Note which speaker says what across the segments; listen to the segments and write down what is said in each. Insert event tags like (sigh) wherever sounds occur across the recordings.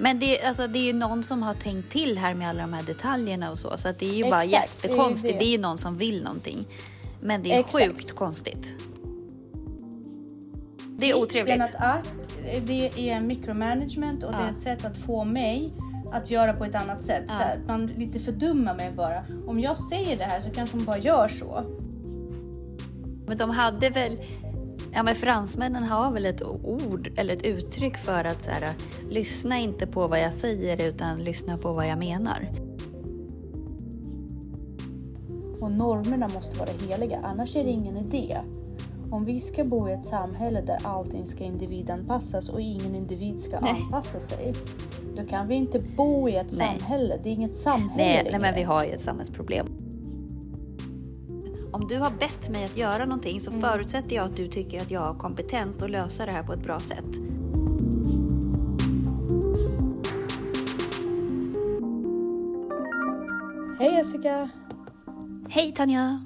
Speaker 1: Men det, alltså, det är ju någon som har tänkt till här med alla de här detaljerna och så. Så att det är ju bara
Speaker 2: Exakt, det är ju
Speaker 1: jättekonstigt.
Speaker 2: det.
Speaker 1: Det är ju någon som vill någonting. Men det är
Speaker 2: Exakt.
Speaker 1: sjukt konstigt. Det är otrevligt.
Speaker 2: Det är micromanagement och det är
Speaker 1: Ja.
Speaker 2: ett sätt att få mig att göra på ett annat sätt. Så att man lite fördummar mig bara. Om jag säger det här så kanske hon bara gör så.
Speaker 1: Men de hade väl... Ja, men fransmännen har väl ett ord eller ett uttryck för att så här, lyssna inte på vad jag säger utan lyssna på vad jag menar.
Speaker 2: Och normerna måste vara heliga, annars är det ingen idé. Om vi ska bo i ett samhälle där allting ska individanpassas och ingen individ ska
Speaker 1: Nej.
Speaker 2: anpassa sig. Då kan vi inte bo i ett
Speaker 1: Nej.
Speaker 2: samhälle. Det är inget samhälle
Speaker 1: Nej,
Speaker 2: längre.
Speaker 1: nej, men vi har ju ett samhällsproblem. Om du har bett mig att göra någonting så förutsätter jag att du tycker att jag har kompetens att lösa det här på ett bra sätt.
Speaker 2: Hej Jessica!
Speaker 1: Hej Tanja!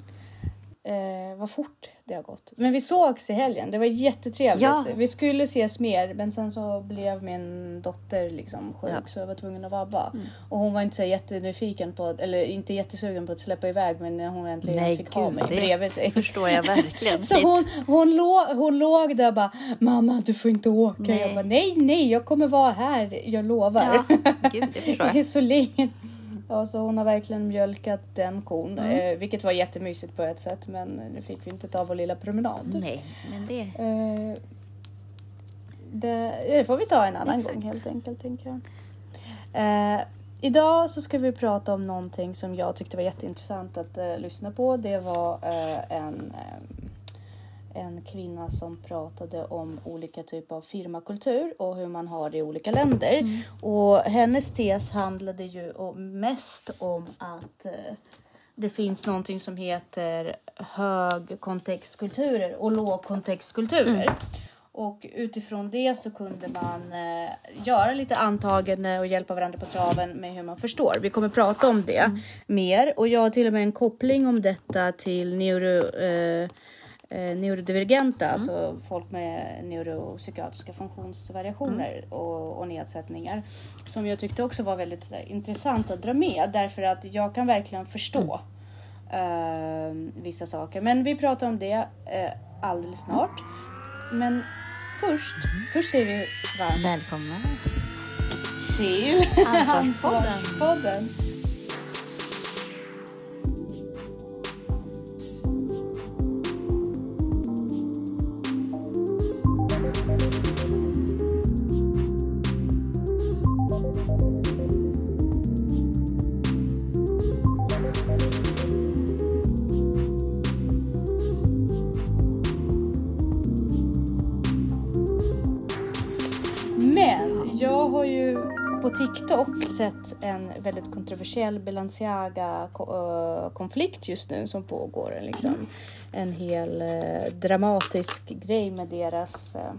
Speaker 2: Eh, vad fort det har gått. Men vi sågs i helgen. Det var jättetrevligt.
Speaker 1: Ja.
Speaker 2: Vi skulle ses mer men sen så blev min dotter liksom sjuk
Speaker 1: Ja. Mm.
Speaker 2: så jag var tvungen att vabba. Och hon var inte så jättenyfiken på, eller inte jättesugen på att släppa iväg men när hon äntligen
Speaker 1: Nej,
Speaker 2: fick ha
Speaker 1: gud,
Speaker 2: mig
Speaker 1: det
Speaker 2: bredvid sig.
Speaker 1: förstår jag verkligen. (laughs)
Speaker 2: Så hon, hon, låg, hon låg där och bara Mamma du får inte åka.
Speaker 1: Nej.
Speaker 2: Jag bara nej nej jag kommer vara här. Jag lovar.
Speaker 1: Ja, gud, det förstår (laughs) jag.
Speaker 2: Så länge. Ja, så hon har verkligen mjölkat den kon.
Speaker 1: Mm.
Speaker 2: Eh, vilket var jättemysigt på ett sätt. Men nu fick vi inte ta vår lilla promenad.
Speaker 1: Nej, men det...
Speaker 2: Eh, det, det får vi ta en annan
Speaker 1: Exakt.
Speaker 2: gång helt enkelt tänker jag. Eh, idag så ska vi prata om någonting som jag tyckte var jätteintressant att eh, lyssna på. Det var eh, en, eh, en kvinna som pratade om olika typer av firmakultur och hur man har det i olika länder. Och hennes tes handlade ju mest om att eh, det finns någonting som heter högkontextkulturer och lågkontextkulturer. Och utifrån det så kunde man eh, göra lite antaganden och hjälpa varandra på traven med hur man förstår. Vi kommer prata om det mer och jag har till och med en koppling om detta till neuro, eh, eh, neurodivergenta, alltså folk med neuropsykiatriska funktionsvariationer och, och nedsättningar. Som jag tyckte också var väldigt här, intressant att dra med därför att jag kan verkligen förstå eh, vissa saker. Men vi pratar om det eh, alldeles snart. Men först, först säger vi varmt
Speaker 1: Välkomna.
Speaker 2: till
Speaker 1: Ansvarspodden.
Speaker 2: Ansvarspodden. Sett en väldigt kontroversiell Balenciaga-konflikt just nu som pågår. Liksom. En hel eh, dramatisk grej med deras eh,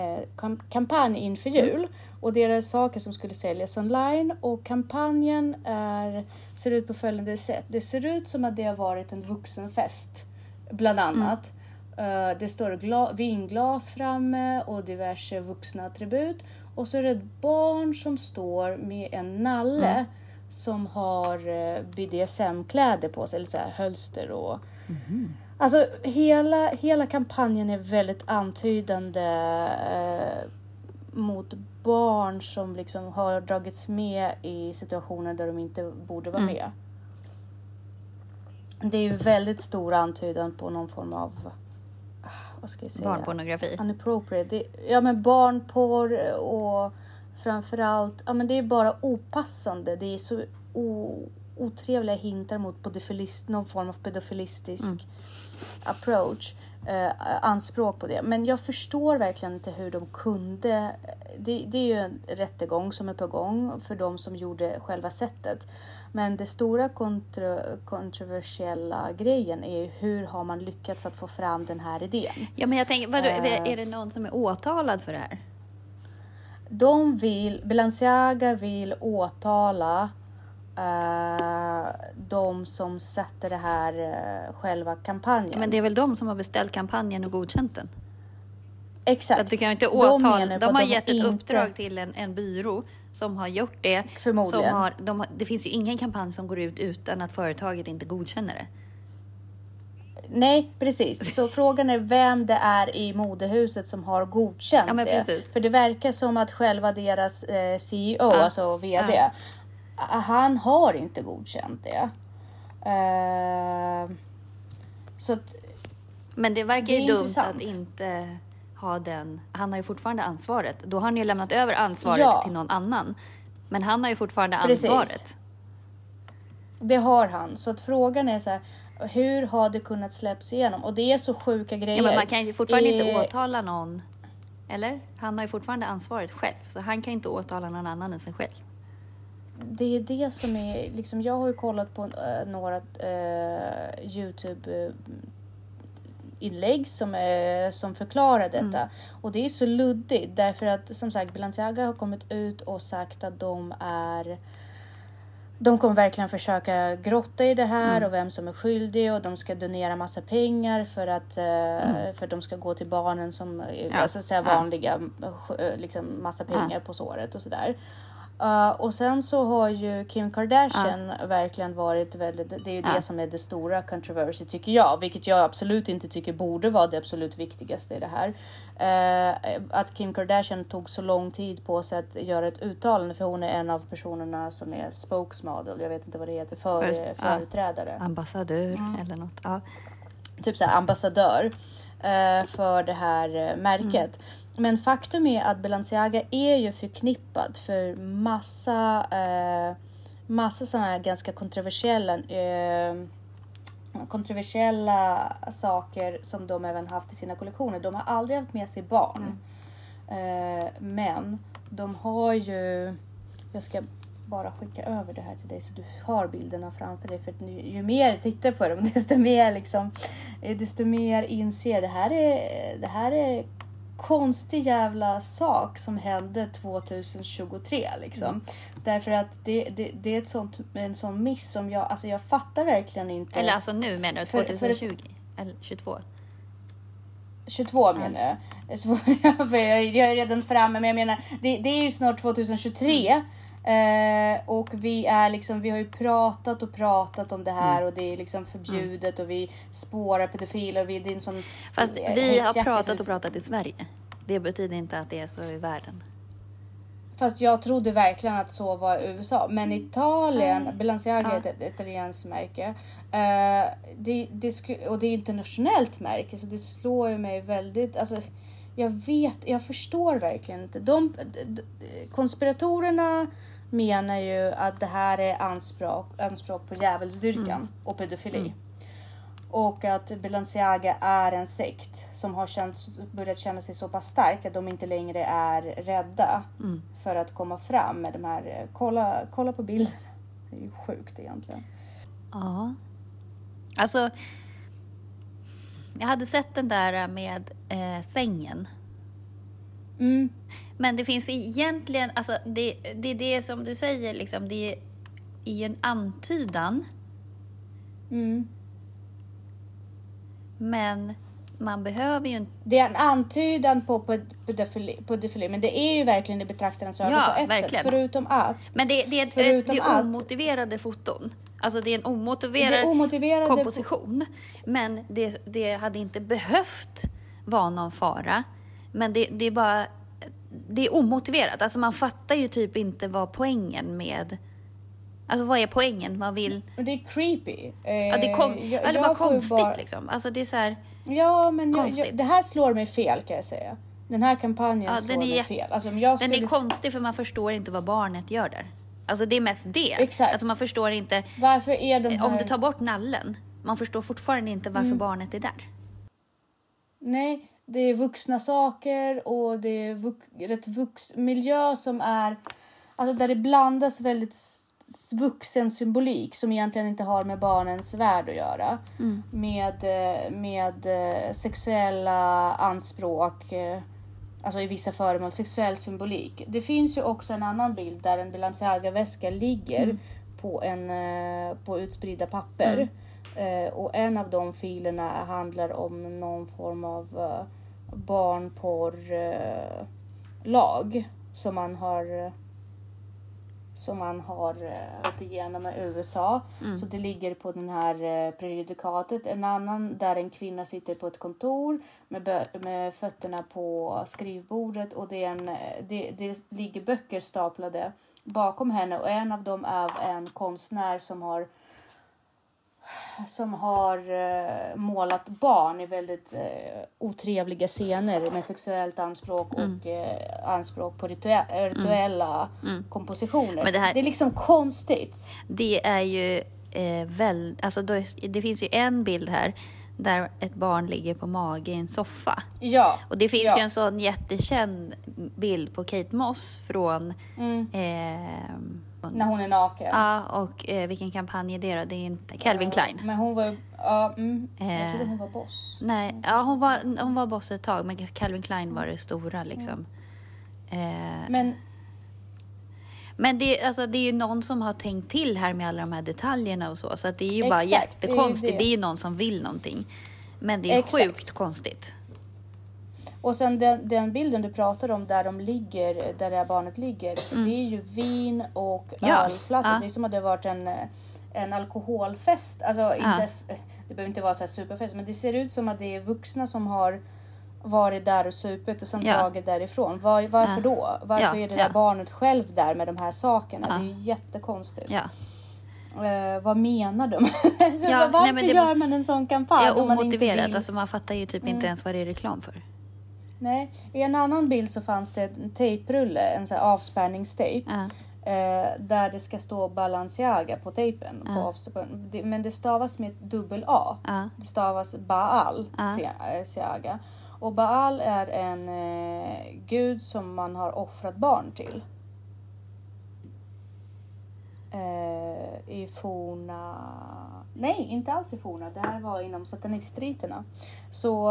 Speaker 2: eh, kam- kampanj inför jul. Och deras saker som skulle säljas online och kampanjen är, ser ut på följande sätt. Det ser ut som att det har varit en vuxenfest bland annat. Eh, det står gla- vinglas framme och diverse vuxna attribut. Och så är det ett barn som står med en nalle som har eh, BDSM-kläder på sig, eller så här hölster och Alltså hela, hela kampanjen är väldigt antydande eh, mot barn som liksom har dragits med i situationer där de inte borde vara med. Det är ju väldigt stor antydan på någon form av, vad ska jag säga?
Speaker 1: Barnpornografi.
Speaker 2: Unappropriate. Det, ja men barnporr och framförallt, ja men det är bara opassande. Det är så o, otrevliga hintar mot pedofilist, någon form av pedofilistisk approach. Eh, anspråk på det. Men jag förstår verkligen inte hur de kunde. Det, det är ju en rättegång som är på gång för de som gjorde själva sättet. Men det stora kontra, kontroversiella grejen är ju hur har man lyckats att få fram den här idén?
Speaker 1: Ja, men jag tänker, vadå,
Speaker 2: Eh.
Speaker 1: är det någon som är åtalad för det här?
Speaker 2: De vill, Balenciaga vill åtala eh, de som sätter det här eh, själva kampanjen.
Speaker 1: Men det är väl de som har beställt kampanjen och godkänt den?
Speaker 2: Exakt.
Speaker 1: Så att du kan inte
Speaker 2: De
Speaker 1: åtala. De,
Speaker 2: att
Speaker 1: har
Speaker 2: de
Speaker 1: gett ett
Speaker 2: inte-
Speaker 1: uppdrag till en, en byrå som har gjort det.
Speaker 2: Förmodligen.
Speaker 1: Som har, de, det finns ju ingen kampanj som går ut utan att företaget inte godkänner det.
Speaker 2: Nej, precis. Så (laughs) frågan är vem det är i modehuset som har godkänt
Speaker 1: Ja,
Speaker 2: det. För det verkar som att själva deras eh, CEO,
Speaker 1: Ja.
Speaker 2: alltså VD, han har inte godkänt det. Eh, så att,
Speaker 1: Men det verkar
Speaker 2: Det
Speaker 1: ju dumt
Speaker 2: intressant.
Speaker 1: att inte ha den. Han har ju fortfarande ansvaret. Då har han ju lämnat över ansvaret
Speaker 2: Ja.
Speaker 1: till någon annan. Men han har ju fortfarande
Speaker 2: Precis.
Speaker 1: ansvaret.
Speaker 2: det har han. Så att frågan är så här, hur har det kunnat släppas igenom? Och det är så sjuka grejer.
Speaker 1: Ja, men man kan ju fortfarande inte
Speaker 2: Eh,
Speaker 1: åtala någon. Eller? Han har ju fortfarande ansvaret själv. Så han kan ju inte åtala någon annan än sig själv.
Speaker 2: Det är det som är, liksom, jag har ju kollat på eh, några eh, Youtube eh, inlägg som, eh, som förklarar detta. Och det är så luddigt därför att som sagt Balenciaga har kommit ut och sagt att de är de kommer verkligen försöka grotta i det här och vem som är skyldig och de ska donera massa pengar för att eh, för att de ska gå till barnen som
Speaker 1: Ja.
Speaker 2: alltså, så här
Speaker 1: Ja.
Speaker 2: vanliga eh, liksom massa pengar på såret och sådär. Uh, och sen så har ju Kim Kardashian verkligen varit väldigt, det är ju
Speaker 1: Ja.
Speaker 2: det som är det stora controversy tycker jag, vilket jag absolut inte tycker borde vara det absolut viktigaste i det här. Eh, att Kim Kardashian tog så lång tid på sig att göra ett uttalande för hon är en av personerna som är spokesmodel, jag vet inte vad det heter, för,
Speaker 1: För-
Speaker 2: företrädare
Speaker 1: Ambassadör eller något.
Speaker 2: Typ så ambassadör eh, för det här märket. Men faktum är att Balenciaga är ju förknippad för massa, eh, massa sådana här ganska kontroversiella eh, kontroversiella saker som de även haft i sina kollektioner. De har aldrig haft med sig barn. Eh, men de har ju, jag ska bara skicka över det här till dig så du har bilderna framför dig. För att ju mer jag tittar på dem (laughs) desto mer liksom, eh, desto mer inser det här är, det här är konstig jävla sak som hände 2023 liksom. Därför att det, det, det är ett sånt, en sån miss som jag, alltså jag fattar verkligen inte.
Speaker 1: Eller alltså nu menar du?
Speaker 2: För- för-
Speaker 1: 2020? Eller 22?
Speaker 2: 22 menar jag. Jag För jag, jag är redan framme, men jag menar det, det är ju snart 2023. Eh, och vi är liksom, vi har ju pratat och pratat om det här och det är liksom förbjudet och vi spårar pedofiler och vi, det är en sån
Speaker 1: Fast
Speaker 2: eh,
Speaker 1: vi har pratat och pratat i Sverige. Det betyder inte att det är så i världen.
Speaker 2: Fast jag trodde verkligen att så var i USA. Men Italien, Balenciaga är
Speaker 1: Ja.
Speaker 2: ett, italienskt märke. Eh, det, det och det är internationellt märke så det slår ju mig väldigt... Alltså, jag vet, jag förstår verkligen inte. De, d- d- konspiratorerna menar ju att det här är anspråk, anspråk på djävulsdyrkan och pedofili. Och att Balenciaga är en sekt som har känt, börjat känna sig så pass stark att de inte längre är rädda för att komma fram med de här, eh, kolla, kolla på bilderna. (laughs) Det är ju sjukt egentligen.
Speaker 1: Ja. Alltså, jag hade sett den där med eh, sängen.
Speaker 2: Mm,
Speaker 1: Men det finns egentligen, alltså det, det är det som du säger, liksom, det är i en antydan.
Speaker 2: mm.
Speaker 1: Men man behöver ju inte...
Speaker 2: Det är en antydan på på pedofili, pedofili men det är ju verkligen i betraktarens ögon
Speaker 1: Ja,
Speaker 2: på ett
Speaker 1: verkligen.
Speaker 2: sätt. Förutom att
Speaker 1: Men det, det, är, ett-
Speaker 2: Förutom
Speaker 1: det är
Speaker 2: att-
Speaker 1: omotiverade foton. Alltså det är en omotiverad
Speaker 2: omotiverade
Speaker 1: komposition. Men det, det hade inte behövt vara någon fara. Men det, det är bara... Det är omotiverat. Alltså man fattar ju typ inte vad poängen med... Alltså vad är poängen? Man vill...
Speaker 2: Men det är creepy. Eh,
Speaker 1: Ja, det är kon,
Speaker 2: jag-
Speaker 1: eller bara konstigt
Speaker 2: bara-
Speaker 1: liksom. Alltså det är så här...
Speaker 2: Ja, men jag, jag, det här slår mig fel kan jag säga. Den här kampanjen
Speaker 1: Ja,
Speaker 2: slår
Speaker 1: den är
Speaker 2: mig fel. Alltså, om jag
Speaker 1: Den
Speaker 2: skulle
Speaker 1: är konstig för man förstår inte vad barnet gör där. Alltså det är mest det.
Speaker 2: Exakt.
Speaker 1: Alltså man förstår inte...
Speaker 2: Varför är de här...
Speaker 1: Om du tar bort nallen, man förstår fortfarande inte varför
Speaker 2: Mm.
Speaker 1: barnet är där.
Speaker 2: Nej, det är vuxna saker och det är vux, rätt vux, miljö som är... Alltså där det blandas väldigt vuxen symbolik som egentligen inte har med barnens värld att göra. Med, eh, med eh, sexuella anspråk, eh, alltså i vissa föremål, sexuell symbolik. Det finns ju också en annan bild där en Balenciaga-väska ligger på, en, på utspridda papper. Eh, och en av de filerna handlar om någon form av uh, barnporrlag som man har eh, som man har gått igenom med USA. Så det ligger på den här prejudikatet. En annan där en kvinna sitter på ett kontor med, med fötterna på skrivbordet och det, är en, eh, det, det ligger böcker staplade bakom henne och en av dem är en konstnär som har som har eh, målat barn i väldigt eh, otrevliga scener med sexuellt anspråk och eh, anspråk på ritua- rituella kompositioner.
Speaker 1: Men det här-
Speaker 2: det är liksom konstigt.
Speaker 1: Det är ju eh, väl, alltså då, det finns ju en bild här där ett barn ligger på mage i en soffa.
Speaker 2: Ja.
Speaker 1: Och det finns
Speaker 2: ja.
Speaker 1: ju en sån jättekänd bild på Kate Moss från
Speaker 2: Mm.
Speaker 1: eh,
Speaker 2: När hon är naken.
Speaker 1: Ja, och eh, vilken kampanj är det då? Det är inte Calvin Klein.
Speaker 2: Men hon var. Ja, mm, jag
Speaker 1: Eh.
Speaker 2: trodde hon var boss.
Speaker 1: Nej, ja, hon var, hon var boss ett tag, men Calvin Klein var det stora liksom. Eh,
Speaker 2: Men
Speaker 1: men det, alltså, det är ju någon som har tänkt till här med alla de här detaljerna och så. Så att det är ju bara
Speaker 2: Exakt, det är ju
Speaker 1: jättekonstigt.
Speaker 2: det.
Speaker 1: Det är ju någon som vill någonting. Men det är
Speaker 2: Exakt.
Speaker 1: sjukt konstigt.
Speaker 2: Och sen den, den bilden du pratar om där de ligger, där det här barnet ligger. Det är ju vin och
Speaker 1: Mm. Ja,
Speaker 2: ölflaskor.
Speaker 1: ja.
Speaker 2: Det är som att det har varit en, en alkoholfest. Alltså inte, det behöver inte vara så här superfest men det ser ut som att det är vuxna som har varit där och supit och sen
Speaker 1: Ja.
Speaker 2: tagit därifrån. Var, varför
Speaker 1: Ja.
Speaker 2: då? Varför
Speaker 1: Ja,
Speaker 2: är det
Speaker 1: ja.
Speaker 2: där barnet själv där med de här sakerna?
Speaker 1: Ja.
Speaker 2: Det är ju jättekonstigt.
Speaker 1: Ja.
Speaker 2: Eh, vad menar de? (laughs) så
Speaker 1: Ja,
Speaker 2: varför
Speaker 1: nej, men det-
Speaker 2: gör man en sån kampanj
Speaker 1: Ja,
Speaker 2: om man inte
Speaker 1: omotiverat.
Speaker 2: vill? Mm.
Speaker 1: Alltså, man fattar ju typ inte ens vad det är reklam för.
Speaker 2: Nej, i en annan bild så fanns det en tejprulle, en sån här avspärrningstejp.
Speaker 1: Ja.
Speaker 2: Eh, där det ska stå Balenciaga på tejpen. På
Speaker 1: Ja.
Speaker 2: avspärr- det, men det stavas med dubbel A.
Speaker 1: Ja.
Speaker 2: Det stavas Baal
Speaker 1: Ja.
Speaker 2: Sia- eh, Siaga. Och Baal är en eh, gud som man har offrat barn till. Eh, I forna... Nej, inte alls i forna. Det här var inom sataniststriterna. Så...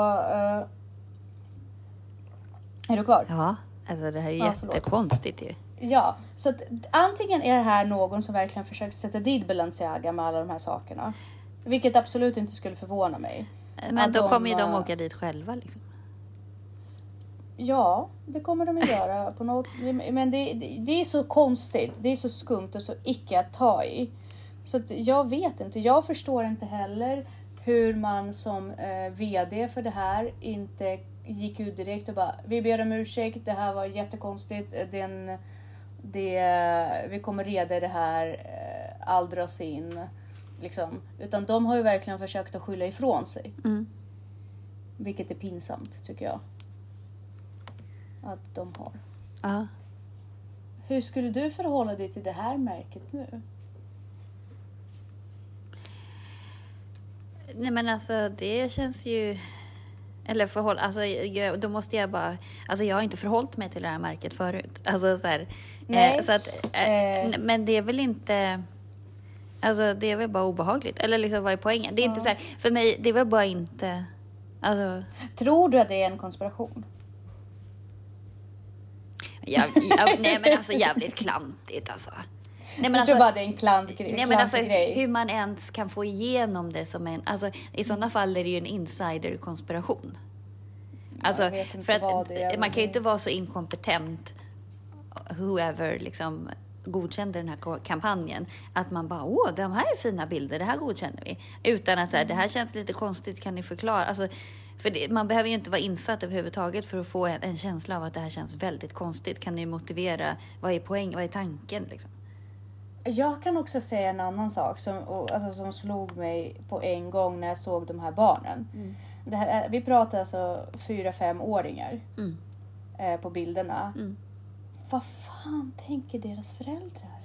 Speaker 2: Är du kvar?
Speaker 1: ja, alltså det här är
Speaker 2: Ja,
Speaker 1: jättekonstigt ju.
Speaker 2: Ja, så att antingen är det här någon som verkligen försökt sätta dit Balenciaga med alla de här sakerna. Vilket absolut inte skulle förvåna mig.
Speaker 1: Men då
Speaker 2: de,
Speaker 1: kommer ju de
Speaker 2: eh,
Speaker 1: åka dit själva liksom.
Speaker 2: Ja, det kommer de att göra på något. Men det, det, det är så konstigt. Det är så skumt och så icke att ta i. Så att jag vet inte. Jag förstår inte heller hur man som eh, VD för det här inte gick ut direkt och bara vi ber om ursäkt. Det här var jättekonstigt. Den, det, vi kommer reda det här. Eh, all dras in. Liksom. Utan de har ju verkligen försökt att skylla ifrån sig.
Speaker 1: Mm.
Speaker 2: Vilket är pinsamt tycker jag. Att de har.
Speaker 1: Ja.
Speaker 2: Hur skulle du förhålla dig till det här märket nu?
Speaker 1: Nej men alltså det känns ju... Eller förhåll, alltså, jag, då måste jag bara... Alltså jag har inte förhållit mig till det här märket förut. (laughs) Alltså så här,
Speaker 2: Nej.
Speaker 1: Eh, så att, eh,
Speaker 2: Eh.
Speaker 1: Men det är väl inte... Alltså det är väl bara obehagligt. Eller liksom vad är poängen? Det är inte så här, för mig, det väl bara inte... Alltså,
Speaker 2: Tror du att det är en konspiration?
Speaker 1: jäv, jäv, nej men alltså jävligt klantigt alltså. Nej,
Speaker 2: jag tror bara det är en klant,
Speaker 1: Nej, men alltså,
Speaker 2: grej.
Speaker 1: hur man ens kan få igenom det som en... Alltså, I sådana fall är det ju en insiderkonspiration. Alltså, för att
Speaker 2: är.
Speaker 1: man kan ju inte vara så inkompetent, whoever liksom godkände den här kampanjen, att man bara åh, de här är fina bilder, det här godkänner vi. Utan att här, det här känns lite konstigt, kan ni förklara? Alltså, för det, man behöver ju inte vara insatt överhuvudtaget för att få en, en känsla av att det här känns väldigt konstigt. Kan ni motivera, vad är poäng, vad är tanken liksom?
Speaker 2: Jag kan också säga en annan sak som, och, alltså, som slog mig på en gång när jag såg de här barnen.
Speaker 1: Mm.
Speaker 2: Det här, är- vi pratar alltså fyra, fem åringar
Speaker 1: Mm.
Speaker 2: eh, på bilderna.
Speaker 1: Mm.
Speaker 2: Vad fan tänker deras föräldrar?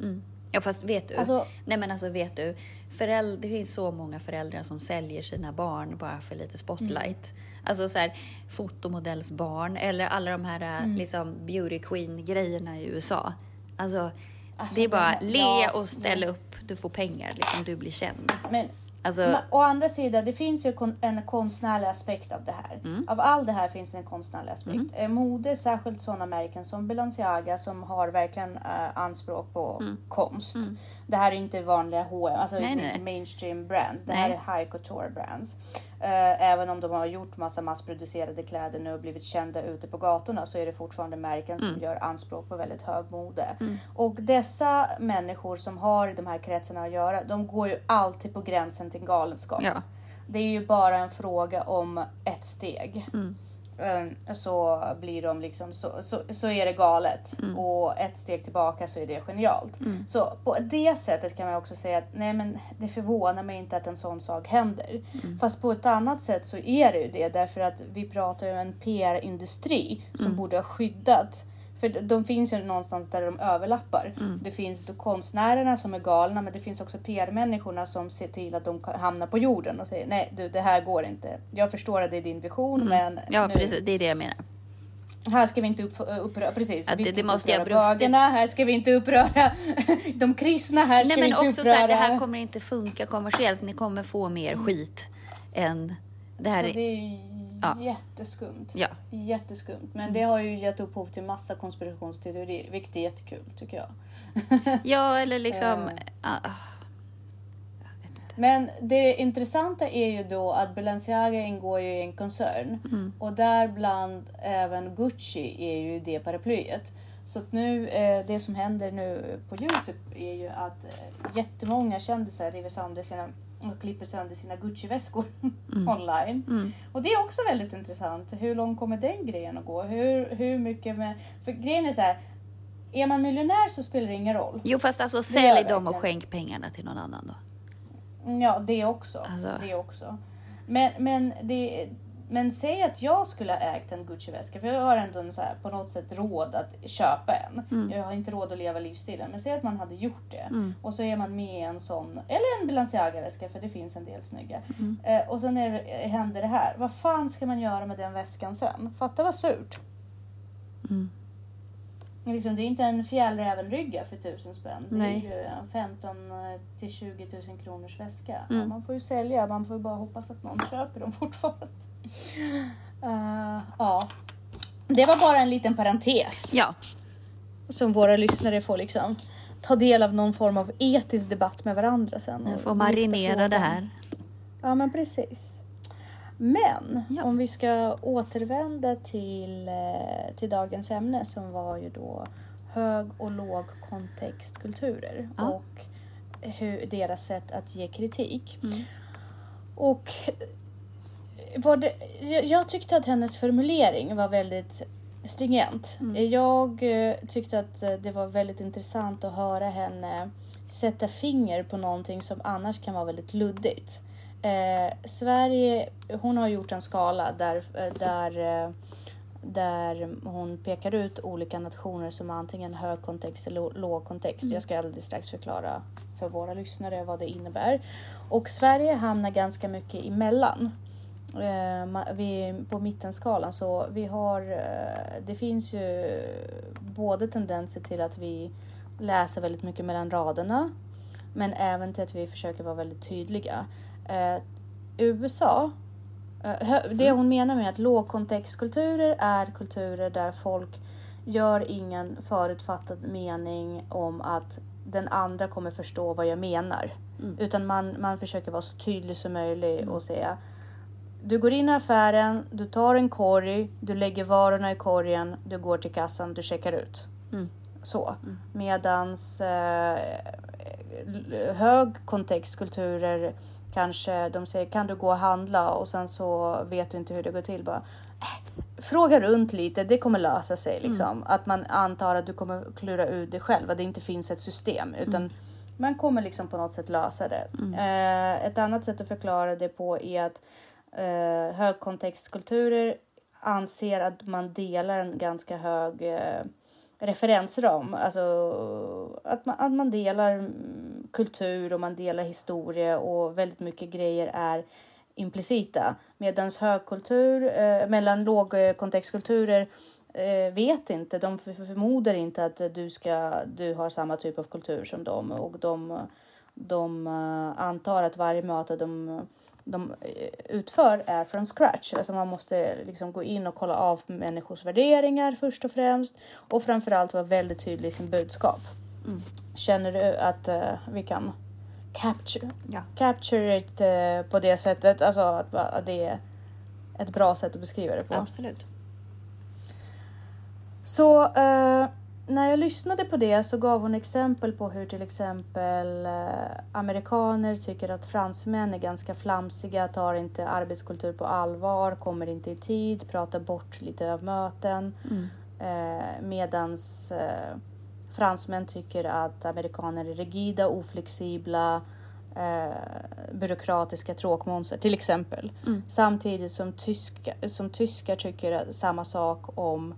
Speaker 1: Mm. Ja fast vet du,
Speaker 2: Alltså-
Speaker 1: nej men alltså vet du, föräldrar, det finns så många föräldrar som säljer sina barn bara för lite spotlight.
Speaker 2: Mm.
Speaker 1: Alltså så här fotomodellsbarn eller alla de här
Speaker 2: Mm.
Speaker 1: liksom beauty queen grejerna i USA. Alltså,
Speaker 2: Alltså,
Speaker 1: det är bara le
Speaker 2: ja,
Speaker 1: och ställ upp, du får pengar, liksom, du blir känd.
Speaker 2: Men
Speaker 1: Alltså,
Speaker 2: Men å andra sidan, det finns ju kon- en konstnärlig aspekt av det här.
Speaker 1: Mm.
Speaker 2: Av allt det här finns en konstnärlig aspekt. Eh, Mode, särskilt sådana märken som Balenciaga som har verkligen eh, anspråk på konst. Det här är inte vanliga H&M, alltså
Speaker 1: Mm. Nej,
Speaker 2: inte
Speaker 1: nej,
Speaker 2: mainstream brands. Det här
Speaker 1: Nej.
Speaker 2: är high couture brands. Eh, även om de har gjort massa massproducerade kläder nu och blivit kända ute på gatorna så är det fortfarande märken som gör anspråk på väldigt hög mode. Och dessa människor som har i de här kretsarna att göra, de går ju alltid på gränsen till galenskap.
Speaker 1: Ja.
Speaker 2: Det är ju bara en fråga om ett steg. Eh, Så blir de liksom, så, så, så är det galet. Och ett steg tillbaka så är det genialt. Så på det sättet kan man också säga att nej men det förvånar mig inte att en sån sak händer. Fast på ett annat sätt så är det ju det därför att vi pratar ju om en PR-industri som borde ha skyddat för de finns ju någonstans där de överlappar. Det finns då konstnärerna som är galna men det finns också PR-människorna som ser till att de hamnar på jorden och säger nej du det här går inte. Jag förstår att det är din vision men
Speaker 1: Ja,
Speaker 2: nu,
Speaker 1: precis. Det är det jag menar.
Speaker 2: här ska vi inte upp, uppröra, precis,
Speaker 1: Att
Speaker 2: vi
Speaker 1: det-
Speaker 2: ska
Speaker 1: det
Speaker 2: inte
Speaker 1: måste jag
Speaker 2: uppröra bögarna, här ska vi inte uppröra (laughs) de kristna, här ska
Speaker 1: Nej,
Speaker 2: vi
Speaker 1: men
Speaker 2: inte
Speaker 1: också så
Speaker 2: uppröra.
Speaker 1: här, det här kommer inte funka kommersiellt. Ni kommer få mer skit än det här.
Speaker 2: Så det är
Speaker 1: Ja.
Speaker 2: jätteskumt.
Speaker 1: Ja.
Speaker 2: Jätteskumt. Men det har ju gett upphov till massa konspirationsteorier, vilket är jättekul tycker jag. (laughs)
Speaker 1: Ja, eller liksom...
Speaker 2: Eh.
Speaker 1: ah, ah.
Speaker 2: Men det intressanta är ju då att Balenciaga ingår ju i en koncern och däribland även Gucci är ju det paraplyet. Så att nu, eh, det som händer nu på Youtube är ju att eh, jättemånga kändisar river sönder sina och klipper sönder sina Gucci-väskor (laughs) online. Och det är också väldigt intressant. Hur långt kommer den grejen att gå? Hur, hur mycket med... För grejen är så här. Är man miljonär så spelar det ingen roll.
Speaker 1: Jo, fast alltså sälj dem och skänk pengarna till någon annan då.
Speaker 2: Ja, det också.
Speaker 1: Alltså.
Speaker 2: Det också. Men, men, det, men säg att jag skulle ha ägt en Gucci-väska, för jag har ändå en så här, på något sätt råd att köpa en.
Speaker 1: Mm.
Speaker 2: Jag har inte råd att leva livsstilen, men säg att man hade gjort det. Och så är man med i en sån, eller en Balenciaga-väska, för det finns en del snygga.
Speaker 1: Mm.
Speaker 2: Eh, och sen är, det- händer det här. Vad fan ska man göra med den väskan sen? Fatta vad surt. Liksom, det är inte en fjällrävenrygga för tusen spänn. Det
Speaker 1: Nej.
Speaker 2: är ju en 15 till 20 000 kronors väska.
Speaker 1: Mm.
Speaker 2: Man får ju sälja, man får ju bara hoppas att någon köper dem (laughs) fortfarande. Eh, ja. Det var bara en liten parentes
Speaker 1: Ja,
Speaker 2: som våra lyssnare får liksom ta del av någon form av etisk debatt med varandra sen.
Speaker 1: nu
Speaker 2: och
Speaker 1: får marinera det här.
Speaker 2: Ja men precis. Men
Speaker 1: Ja.
Speaker 2: om vi ska återvända till, eh, till dagens ämne som var ju då hög och låg kontextkulturer
Speaker 1: Ja.
Speaker 2: och hur, deras sätt att ge kritik.
Speaker 1: Mm.
Speaker 2: Och var det, jag, jag tyckte att hennes formulering var väldigt stringent.
Speaker 1: Mm.
Speaker 2: Jag eh, tyckte att eh, det var väldigt intressant att höra henne sätta finger på någonting som annars kan vara väldigt luddigt. Eh, Sverige, hon har gjort en skala där, eh, där, eh, där hon pekar ut olika nationer som antingen hög kontext eller låg kontext. Jag ska alldeles strax förklara för våra lyssnare vad det innebär. Och Sverige hamnar ganska mycket emellan. Eh, vi, på mittenskalan så vi har, eh, det finns ju både tendenser till att vi läser väldigt mycket mellan raderna men även till att vi försöker vara väldigt tydliga. Eh, USA, eh, det hon menar med att lågkontextkulturer är kulturer där folk gör ingen förutfattad mening om att den andra kommer förstå vad jag menar. Utan man, man försöker vara så tydlig som möjligt och säga du går in i affären, du tar en korg, du lägger varorna i korgen, du går till kassan, du checkar ut.
Speaker 1: Mm.
Speaker 2: Så. Medans eh, hög kontextkulturer kanske de säger kan du gå och handla och sen så vet du inte hur det går till. Bara, äh, fråga runt lite, det kommer lösa sig. Liksom. Att man antar att du kommer klura ut det själv, att det inte finns ett system. Utan man kommer liksom på något sätt lösa det. Eh, ett annat sätt att förklara det på är att eh, högkontextkulturer anser att man delar en ganska hög eh, referensram. Alltså att man, att man delar kultur och man delar historia och väldigt mycket grejer är implicita. Medan högkultur, eh, mellan lågkontextkulturer eh, vet inte, de förmodar inte att du, ska, du har samma typ av kultur som dem och de, de eh, antar att varje möte de, de eh, utför är från scratch. Alltså man måste liksom gå in och kolla av människors värderingar först och främst och framförallt vara väldigt tydlig i sin budskap. Känner du att eh, vi kan capture,
Speaker 1: Ja.
Speaker 2: capture it eh, på det sättet. Alltså att, att det är ett bra sätt att beskriva det på.
Speaker 1: Absolut.
Speaker 2: Så när jag lyssnade på det så gav hon exempel på hur till exempel eh, amerikaner tycker att fransmän är ganska flamsiga, tar inte arbetskultur på allvar, kommer inte i tid, pratar bort lite av möten.
Speaker 1: Mm.
Speaker 2: Eh, medans eh, fransmän tycker att amerikaner är rigida, oflexibla, eh, byråkratiska tråkmånsar till exempel.
Speaker 1: Mm.
Speaker 2: Samtidigt som, tyska, som tyskar tycker samma sak om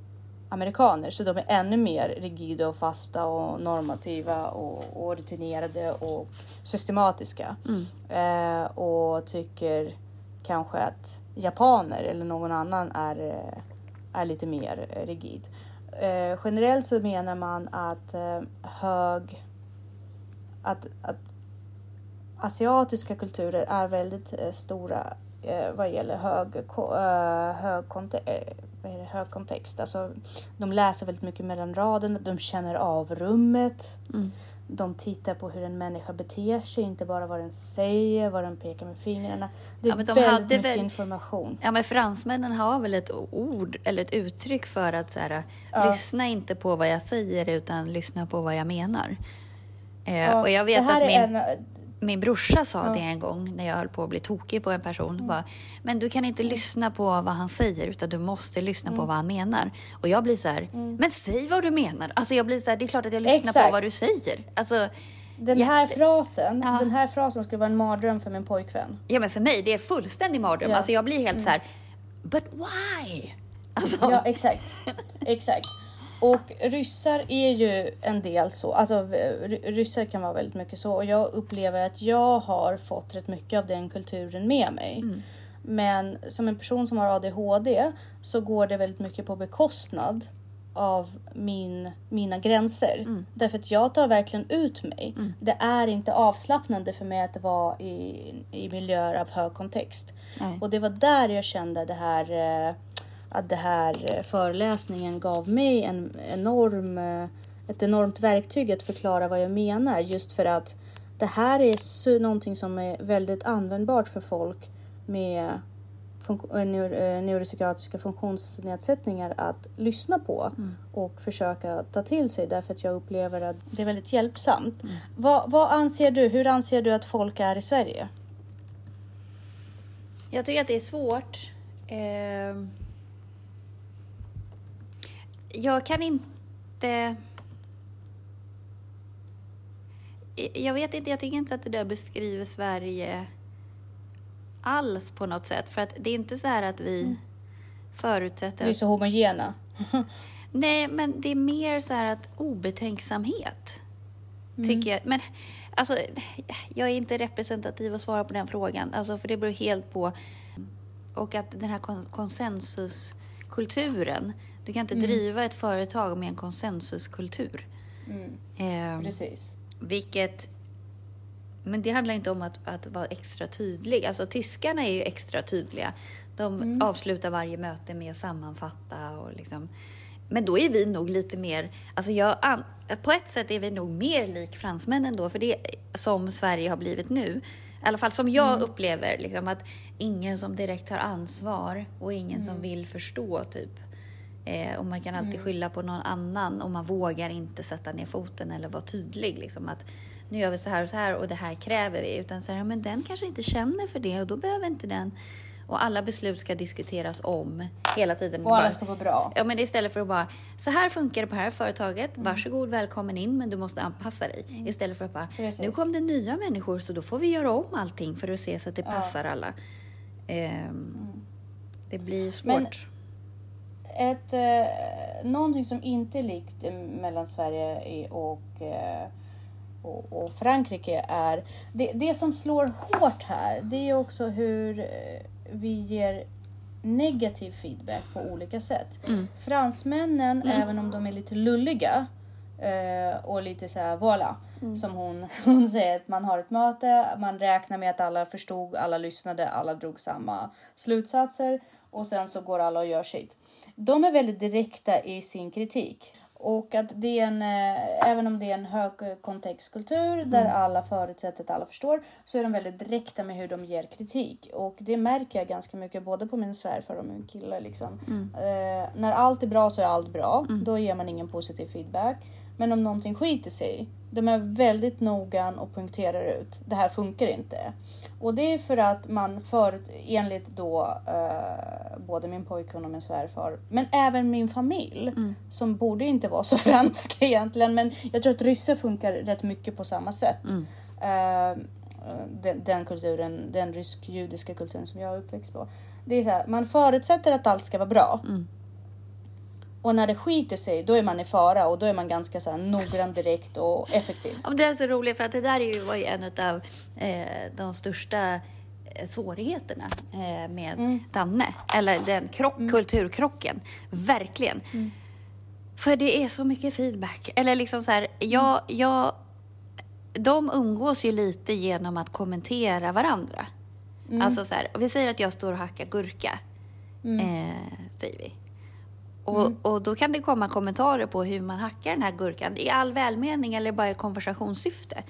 Speaker 2: amerikaner. Så de är ännu mer rigida och fasta och normativa och, och rutinerade och systematiska.
Speaker 1: Mm.
Speaker 2: Eh, och tycker kanske att japaner eller någon annan är, eh, är lite mer eh, rigid. Eh, generellt så menar man att eh, hög... Att, att asiatiska kulturer är väldigt eh, stora vad gäller hög, hög, konte- vad är det, hög kontext. Alltså, de läser väldigt mycket mellan raderna, de känner av rummet.
Speaker 1: Mm.
Speaker 2: De tittar på hur en människa beter sig, inte bara vad den säger, vad den pekar med fingrarna. Det är
Speaker 1: Ja, de
Speaker 2: väldigt
Speaker 1: hade
Speaker 2: mycket
Speaker 1: väl-
Speaker 2: information.
Speaker 1: Ja men fransmännen har väl ett ord eller ett uttryck för att så här,
Speaker 2: Ja.
Speaker 1: lyssna inte på vad jag säger utan lyssna på vad jag menar. Eh,
Speaker 2: Ja,
Speaker 1: och jag
Speaker 2: det
Speaker 1: vet
Speaker 2: här
Speaker 1: att
Speaker 2: är
Speaker 1: min,
Speaker 2: en,
Speaker 1: min brorsa sa
Speaker 2: Ja.
Speaker 1: det en gång när jag höll på att bli tokig på en person.
Speaker 2: Mm.
Speaker 1: Bara, men du kan inte lyssna på vad han säger utan du måste lyssna
Speaker 2: Mm.
Speaker 1: på vad han menar. Och jag blir så här, men säg vad du menar. Alltså jag blir så här, det är klart att jag lyssnar
Speaker 2: Exakt.
Speaker 1: på vad du säger. Alltså,
Speaker 2: den här
Speaker 1: jätte-
Speaker 2: frasen,
Speaker 1: Ja.
Speaker 2: den här frasen skulle vara en mardröm för min pojkvän.
Speaker 1: ja men för mig, det är fullständig mardröm.
Speaker 2: Ja. Mm.
Speaker 1: Alltså jag blir helt så här, but why? Alltså,
Speaker 2: Ja, exakt. exakt. Och ryssar är ju en del så. Alltså ry- ryssar kan vara väldigt mycket så. Och jag upplever att jag har fått rätt mycket av den kulturen med mig. Men som en person som har ADHD så går det väldigt mycket på bekostnad av min, mina gränser. Därför att jag tar verkligen ut mig. Det är inte avslappnande för mig att vara i, i miljöer av hög kontext.
Speaker 1: Nej.
Speaker 2: Och det var där jag kände det här eh, att det här eh, föreläsningen gav mig en enorm, eh, ett enormt verktyg att förklara vad jag menar. Just för att det här är någonting som är väldigt användbart för folk med eh, neur, neuropsykiatriska funktionsnedsättningar att lyssna på och försöka ta till sig därför att jag upplever att det är väldigt hjälpsamt. Vad, vad anser du? Hur anser du att folk är i Sverige?
Speaker 1: Jag tycker att det är svårt. Eh, jag kan inte... Jag vet inte, jag tycker inte att det där beskriver Sverige alls på något sätt. För att det är inte så här att vi förutsätter...
Speaker 2: Vi är så homogena. (laughs)
Speaker 1: Nej, men det är mer så här att obetänksamhet. Tycker jag. Men alltså, jag är inte representativ att svara på den frågan. Alltså, för det beror helt på. Och att den här kon- konsensuskulturen. Du kan inte driva ett företag med en konsensuskultur. Eh,
Speaker 2: Precis.
Speaker 1: vilket... Men det handlar inte om att, att vara extra tydlig. Alltså tyskarna är ju extra tydliga. De avslutar varje möte med att sammanfatta och liksom... Men då är vi nog lite mer... Alltså jag, på ett sätt är vi nog mer lik fransmännen då, för det som Sverige har blivit nu. I alla fall som jag upplever, liksom, att ingen som direkt tar ansvar och ingen som vill förstå, typ. Eh, och man kan alltid skylla på någon annan och man vågar inte sätta ner foten eller vara tydlig. Liksom, att nu gör vi så här och så här och det här kräver vi. Utan så här, ja, men den kanske inte känner för det och då behöver inte den. Och alla beslut ska diskuteras om hela tiden.
Speaker 2: Och alla ska vara bra.
Speaker 1: Ja, men istället för att bara, så här funkar det på det här företaget, varsågod välkommen in men du måste anpassa dig. Istället för att bara,
Speaker 2: Precis.
Speaker 1: nu kom det nya människor så då får vi göra om allting för att se så att det passar alla. Ehm, Det blir svårt.
Speaker 2: Men- Ett, eh, någonting som inte är likt mellan Sverige och, eh, och, och Frankrike är... Det, det som slår hårt här, det är också hur eh, vi ger negativ feedback på olika sätt. Fransmännen, även om de är lite lulliga eh, och lite så här voilà, som hon, (laughs) hon säger att man har ett möte, man räknar med att alla förstod, alla lyssnade, alla drog samma slutsatser och sen så går alla och gör sitt. De är väldigt direkta i sin kritik Och att det är en, eh, även om det är en högkontextkultur där
Speaker 1: Mm.
Speaker 2: alla förutsätter att alla förstår så är de väldigt direkta med hur de ger kritik. Och det märker jag ganska mycket både på min svärfar och min kille. Liksom.
Speaker 1: Mm.
Speaker 2: Eh, när allt är bra så är allt bra. Då ger man ingen positiv feedback. Men om någonting skiter sig, de är väldigt noggrann och punkterar ut. Det här funkar inte. Och det är för att man förut, enligt då eh, både min pojkvän och min svärfar, men även min familj, som borde inte vara så (laughs) franska egentligen, men jag tror att ryssar funkar rätt mycket på samma sätt. Eh, den, den kulturen, den rysk-judiska kulturen som jag är uppväxt på. Det är så här, man förutsätter att allt ska vara bra. Och när det skiter sig, då är man i fara och då är man ganska så här noggrann, direkt och effektiv.
Speaker 1: Ja, det är så roligt för att det där är ju, var ju en av eh, de största eh, svårigheterna eh, med Danne. Eller den krock, kulturkrocken. Verkligen. För det är så mycket feedback. Eller liksom så här, jag, jag, de umgås ju lite genom att kommentera varandra. Alltså så här, vi säger att jag står och hackar gurka. Eh, säger vi. Och, och då kan det komma kommentarer på hur man hackar den här gurkan i all välmening eller bara i konversationssyfte.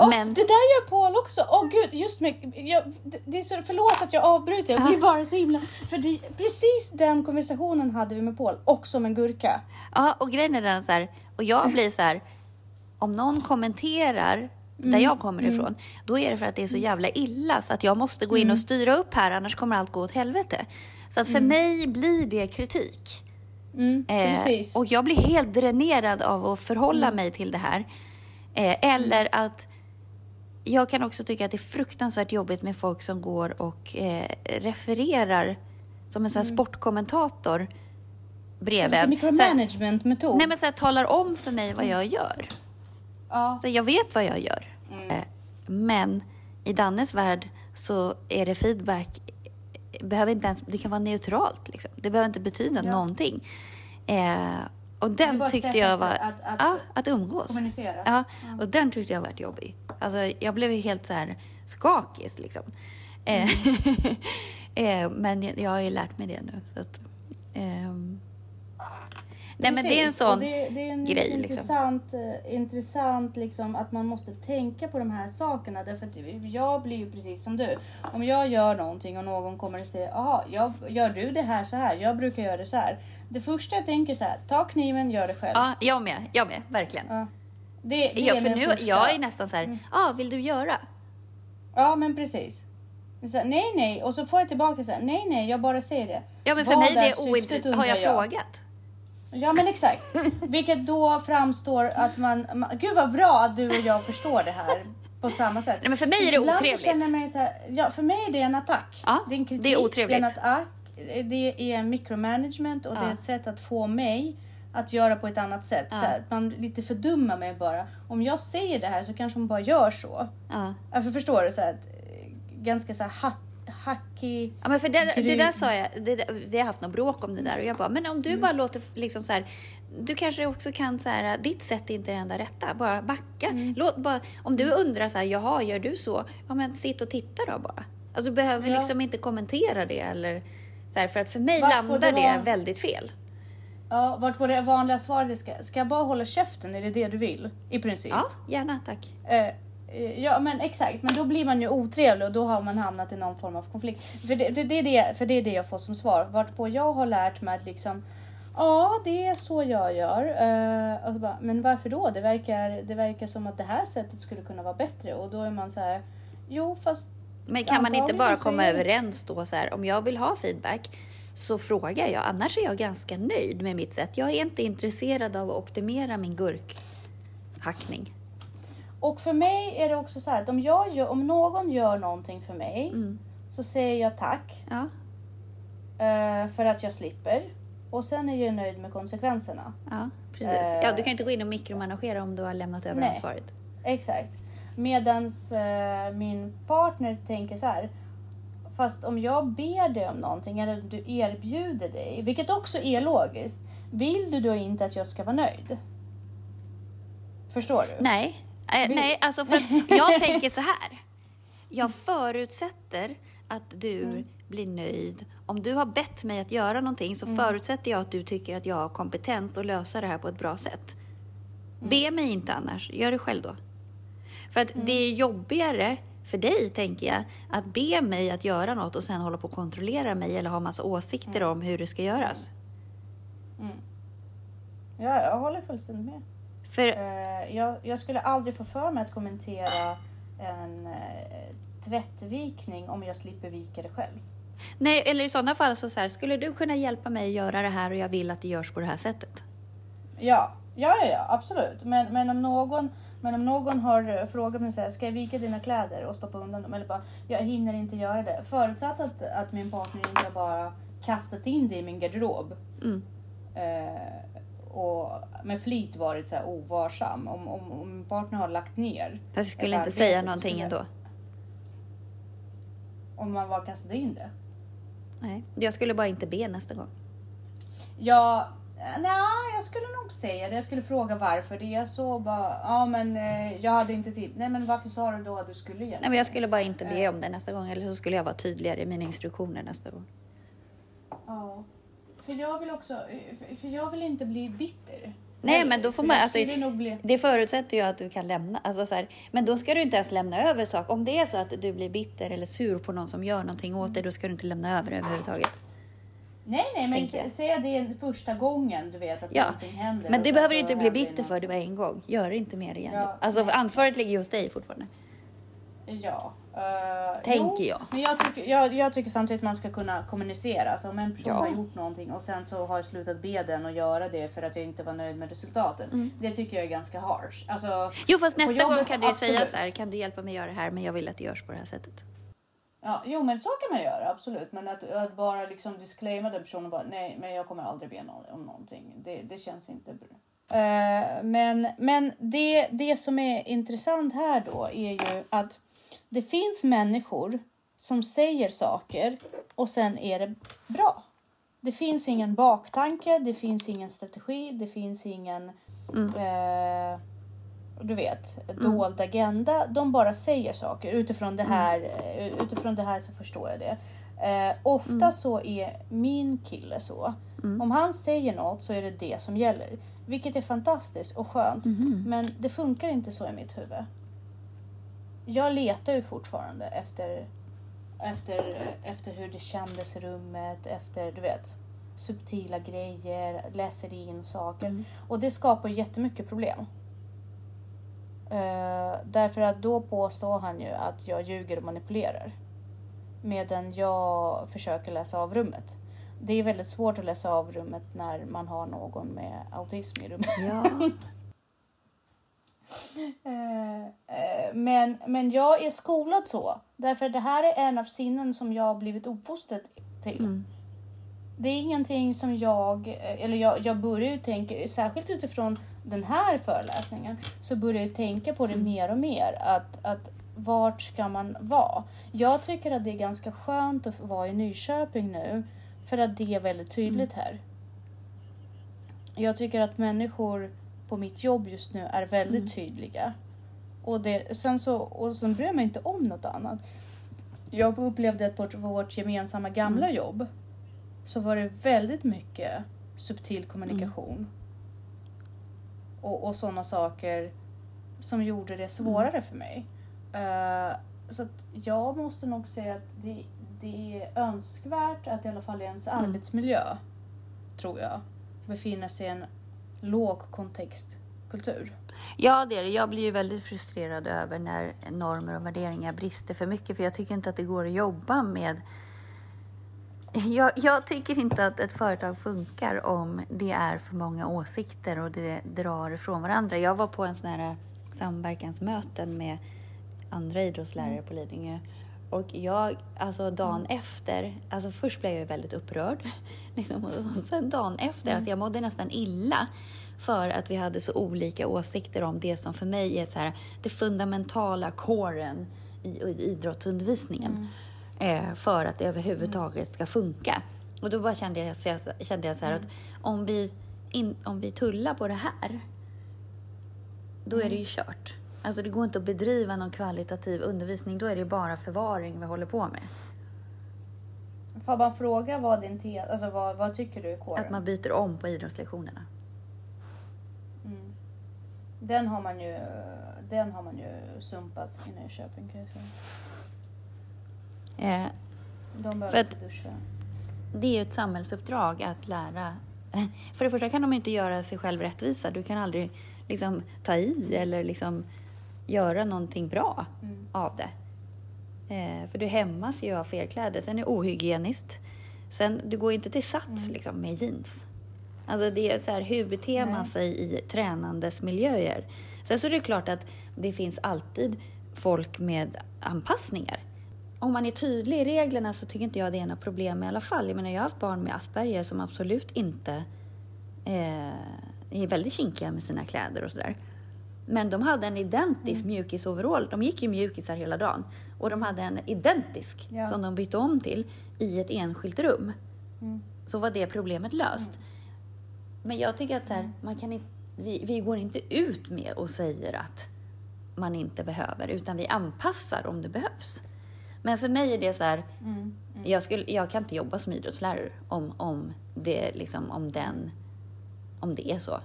Speaker 2: Åh,
Speaker 1: Men,
Speaker 2: Det där gör Paul också. Åh gud, just med, jag, det är så, förlåt att jag avbryter, jag blir bara så himla... För det, precis den konversationen hade vi med Paul, också om en gurka.
Speaker 1: ja, och grejen är den så här, och jag blir så här, om någon kommenterar
Speaker 2: Mm.
Speaker 1: där jag kommer ifrån, då är det för att det är så jävla illa så att jag måste gå in
Speaker 2: Mm.
Speaker 1: och styra upp här annars kommer allt gå åt helvete. Så att för mig blir det kritik.
Speaker 2: Mm,
Speaker 1: Eh, och jag blir helt dränerad av att förhålla
Speaker 2: Mm.
Speaker 1: mig till det här. Eh, eller att jag kan också tycka att det är fruktansvärt jobbigt med folk som går och eh, refererar som en sån här sportkommentator bredvid
Speaker 2: Lite micromanagement-metod.
Speaker 1: Nej men så här, talar om för mig vad jag gör.
Speaker 2: ja.
Speaker 1: Så jag vet vad jag gör.
Speaker 2: Mm.
Speaker 1: Eh, men i Dannes värld så är det feedback, behöver inte ens, det kan vara neutralt. Liksom. Det behöver inte betyda
Speaker 2: Ja.
Speaker 1: någonting. Eh, och den tyckte jag var...
Speaker 2: att- att
Speaker 1: ja, att umgås.
Speaker 2: kommunicera.
Speaker 1: Ja, och den tyckte jag varit jobbig. Alltså, jag blev helt så här skakig liksom. Eh, (laughs) eh, men jag, jag har ju lärt mig det nu. Så att, ehm. Nej men det är en sån
Speaker 2: det, det är en
Speaker 1: grej liksom.
Speaker 2: intressant, eh, intressant liksom att man måste tänka på de här sakerna. Därför att jag blir ju precis som du. Om jag gör någonting och någon kommer och säger, jaha, jag, gör du det här så här? Jag brukar göra det så här. Det första jag tänker så här, ta kniven, gör det själv.
Speaker 1: Ja, jag med. Jag med, verkligen.
Speaker 2: Ja. Det, det
Speaker 1: Ja, för nu,
Speaker 2: första.
Speaker 1: jag är nästan så här, ja, vill du göra?
Speaker 2: Ja, men precis. Så, nej, nej. Och så får jag tillbaka så här, nej, nej, jag bara säger det.
Speaker 1: Ja, men för
Speaker 2: Vad
Speaker 1: mig det är ointressant. Har
Speaker 2: undrar
Speaker 1: jag frågat?
Speaker 2: Ja men exakt. Vilket då framstår att man, man, gud vad bra att du och jag förstår det här på samma sätt.
Speaker 1: Nej, men för mig är det
Speaker 2: Ibland
Speaker 1: otrevligt.
Speaker 2: Mig så här, ja, för mig är det en attack.
Speaker 1: Ja,
Speaker 2: det är en kritik,
Speaker 1: det är otrevligt.
Speaker 2: Det är en attack, det är en micromanagement och det är
Speaker 1: Ja.
Speaker 2: ett sätt att få mig att göra på ett annat sätt.
Speaker 1: Ja.
Speaker 2: Så att man lite fördummar mig bara. Om jag säger det här så kanske hon bara gör så.
Speaker 1: Ja.
Speaker 2: Ja, för förstår du? Så här, eh, ganska så här hatt, hackig.
Speaker 1: Ja, men för det, det där sa jag, det, där- vi har haft något bråk om det där och jag bara, men om du bara låter liksom så här, du kanske också kan så här, ditt sätt är inte det enda rätta, bara backa. Låt, bara, om du undrar så här, jaha, gör du så? Ja, men sitt och titta då bara. Alltså du behöver
Speaker 2: Ja.
Speaker 1: liksom inte kommentera det eller så här, för att för mig
Speaker 2: Vart
Speaker 1: landar
Speaker 2: det
Speaker 1: det väldigt fel.
Speaker 2: Ja, vart på det vanliga svaret ska, ska jag bara hålla käften? Är det det du vill? I princip.
Speaker 1: Ja, gärna, tack.
Speaker 2: Eh, ja men exakt, men då blir man ju otrevlig och då har man hamnat i någon form av konflikt. För det, det, det, är, det, för det är det jag får som svar. Vart på jag har lärt mig att liksom Ja, det är så jag gör. Eh, och så bara, men varför då? Det verkar, det verkar som att det här sättet skulle kunna vara bättre. Och då är man så här, jo fast
Speaker 1: Men kan man inte bara komma
Speaker 2: är
Speaker 1: överens då så här, om jag vill ha feedback så frågar jag, annars är jag ganska nöjd med mitt sätt. Jag är inte intresserad av att optimera min gurkhackning.
Speaker 2: Och för mig är det också så här att om, jag gör, om någon gör någonting för mig
Speaker 1: Mm.
Speaker 2: så säger jag tack
Speaker 1: Ja,
Speaker 2: eh, för att jag slipper. Och sen är jag nöjd med konsekvenserna.
Speaker 1: ja precis.
Speaker 2: Eh.
Speaker 1: Ja, du kan inte gå in och mikromanagera om du har lämnat över
Speaker 2: Nej.
Speaker 1: ansvaret.
Speaker 2: Exakt. Medans eh, min partner tänker så här. Fast om jag ber dig om någonting eller du erbjuder dig, vilket också är logiskt. Vill du då inte att jag ska vara nöjd? Förstår du?
Speaker 1: Nej, eh, nej alltså för att (laughs) jag tänker så här. Jag förutsätter att du blir nöjd. Om du har bett mig att göra någonting så förutsätter jag att du tycker att jag har kompetens att lösa det här på ett bra sätt. Be mig inte annars, gör det själv då. För att det är jobbigare för dig, tänker jag, att be mig att göra något och sen hålla på och kontrollera mig eller ha massa åsikter om hur det ska göras.
Speaker 2: Ja, jag håller fullständigt med.
Speaker 1: För
Speaker 2: Eh, jag, jag skulle aldrig få för mig att kommentera en eh, tvättvikning om jag slipper vika det själv.
Speaker 1: Nej, eller i sådana fall så, så här, skulle du kunna hjälpa mig att göra det här och jag vill att det görs på det här sättet?
Speaker 2: Ja, ja, ja, ja absolut. Men, men, om någon, men om någon har eh, frågat mig så här, ska jag vika dina kläder och stoppa undan dem? Eller bara, jag hinner inte göra det. Förutsatt att, att min partner inte bara kastat in det i min garderob.
Speaker 1: Mm.
Speaker 2: Eh, och med flit varit så här ovarsam. Om, om, om min partner har lagt ner.
Speaker 1: Fast jag skulle inte säga någonting
Speaker 2: skulle-
Speaker 1: ändå.
Speaker 2: Om man bara kastade in det.
Speaker 1: Nej, jag skulle bara inte be nästa gång.
Speaker 2: Ja, nej, jag skulle nog säga det. Jag skulle fråga varför. Det är så bara, ja men eh, jag hade inte tid. Nej men varför sa du då att du skulle hjälpa
Speaker 1: Nej, men jag skulle bara inte
Speaker 2: Eh.
Speaker 1: be om det nästa gång. Eller så skulle jag vara tydligare i mina instruktioner nästa gång.
Speaker 2: Ja. För jag vill också, för- för jag vill inte bli bitter.
Speaker 1: Nej, men då får man... Alltså,
Speaker 2: bli...
Speaker 1: det förutsätter ju att du kan lämna. Alltså, så här, men då ska du inte ens lämna över saker. Om det är så att du blir bitter eller sur på någon som gör någonting åt dig, då ska du inte lämna över överhuvudtaget.
Speaker 2: Nej, nej, men säg det första gången du vet att
Speaker 1: Ja,
Speaker 2: någonting händer.
Speaker 1: Men det behöver du inte bli bitter
Speaker 2: något.
Speaker 1: för. Det var en gång. Gör det inte mer igen.
Speaker 2: Ja.
Speaker 1: Alltså,
Speaker 2: nej.
Speaker 1: ansvaret ligger ju hos dig fortfarande.
Speaker 2: Ja. Eh,
Speaker 1: Tänker
Speaker 2: jo,
Speaker 1: jag.
Speaker 2: Men jag tycker, jag, jag tycker samtidigt att man ska kunna kommunicera. Alltså om en person
Speaker 1: Ja.
Speaker 2: har gjort någonting och sen så har jag slutat be den att göra det för att jag inte var nöjd med resultaten. Det tycker jag är ganska harsh. Alltså,
Speaker 1: Mm. Jo, fast nästa gång kan du ju säga
Speaker 2: absolut.
Speaker 1: så här. Kan du hjälpa mig att göra det här? Men jag vill att det görs på det här sättet.
Speaker 2: Ja, jo men så kan man göra absolut. Men att, att bara liksom disclaima den personen bara nej men jag kommer aldrig be någon om någonting. Det, det känns inte bra. Eh, men men det, det som är intressant här då är ju att det finns människor som säger saker och sen är det bra. Det finns ingen baktanke, det finns ingen strategi, det finns ingen eh, du vet, dold agenda. De bara säger saker utifrån det här. eh, Utifrån det här så förstår jag det. Eh, ofta så är min kille så. Om han säger något så är det det som gäller. Vilket är fantastiskt och skönt. Men det funkar inte så i mitt huvud. Jag letar ju fortfarande efter, efter, efter hur det kändes i rummet. Efter, du vet, subtila grejer. Läser in saker. Och det skapar jättemycket problem. Eh, därför att då påstår han ju att jag ljuger och manipulerar. Medan jag försöker läsa av rummet. Det är väldigt svårt att läsa av rummet när man har någon med autism i rummet.
Speaker 1: Ja. (laughs) (laughs)
Speaker 2: Men, men jag är skolad så. Därför det här är en av sinnen som jag har blivit uppfostrad till. Det är ingenting som jag, eller jag, jag börjar ju tänka, särskilt utifrån den här föreläsningen, så börjar jag tänka på det mer och mer. Att, att vart ska man vara? Jag tycker att det är ganska skönt att vara i Nyköping nu, för att det är väldigt tydligt här. Jag tycker att människor på mitt jobb just nu är väldigt tydliga. Och, det, sen så, och sen bryr jag mig inte om något annat. Jag upplevde att på vårt, gemensamma gamla jobb så var det väldigt mycket subtil kommunikation. Och, och sådana saker som gjorde det svårare för mig. Eh, så jag måste nog säga att det, det är önskvärt att i alla fall i ens arbetsmiljö, tror jag, befinner sig i en låg kontextkultur.
Speaker 1: Ja, det är det. Jag blir ju väldigt frustrerad över när normer och värderingar brister för mycket. För jag tycker inte att det går att jobba med... Jag, jag tycker inte att ett företag funkar om det är för många åsikter och det drar ifrån varandra. Jag var på en sån här samverkansmöten med andra idrottslärare på Lidingö. Och jag, alltså dagen efter, alltså först blev jag väldigt upprörd. (laughs) Liksom, och sen dagen efter, alltså jag mådde nästan illa. För att vi hade så olika åsikter om det som för mig är så här, det fundamentala kåren i, i idrottsundervisningen. Eh, för att det överhuvudtaget ska funka. Och då bara kände jag, jag- kände jag så här att om vi, in, om vi tullar på det här, då är det ju kört. Alltså det går inte att bedriva någon kvalitativ undervisning, då är det bara förvaring vi håller på med.
Speaker 2: Får man fråga vad din te, alltså vad, vad tycker du är kåren?
Speaker 1: Att man byter om på idrottslektionerna.
Speaker 2: Mm. Den har man ju, den har man ju sumpat i Nyköping kan jag säga.
Speaker 1: Eh,
Speaker 2: De behöver inte duscha.
Speaker 1: det är ju ett samhällsuppdrag att lära. (laughs) För det första kan de inte göra sig själv rättvisa. Du kan aldrig liksom ta i eller liksom göra någonting bra
Speaker 2: Mm.
Speaker 1: av det. Eh, för du hämmas ju av fel kläder. Sen är det ohygieniskt. Sen, du går ju inte till sats liksom, med jeans. Alltså det är så här, hur beter man sig i tränandes miljöer? Sen så är det klart att det finns alltid folk med anpassningar. Om man är tydlig i reglerna så tycker inte jag det är något problem i alla fall. Jag menar, jag har haft barn med Asperger som absolut inte eh, är väldigt kinkiga med sina kläder och sådär. Men de hade en identisk mjukisoverall. De gick ju mjukisar hela dagen. Och de hade en identisk
Speaker 2: Ja.
Speaker 1: som de bytte om till i ett enskilt rum.
Speaker 2: Mm.
Speaker 1: Så var det problemet löst. Men jag tycker att så här, man kan inte, vi, vi går inte ut med och säger att man inte behöver, utan vi anpassar om det behövs. Men för mig är det så här,
Speaker 2: Mm.
Speaker 1: jag, skulle, jag kan inte jobba som idrottslärare om, om, det, liksom, om, den, om det är så.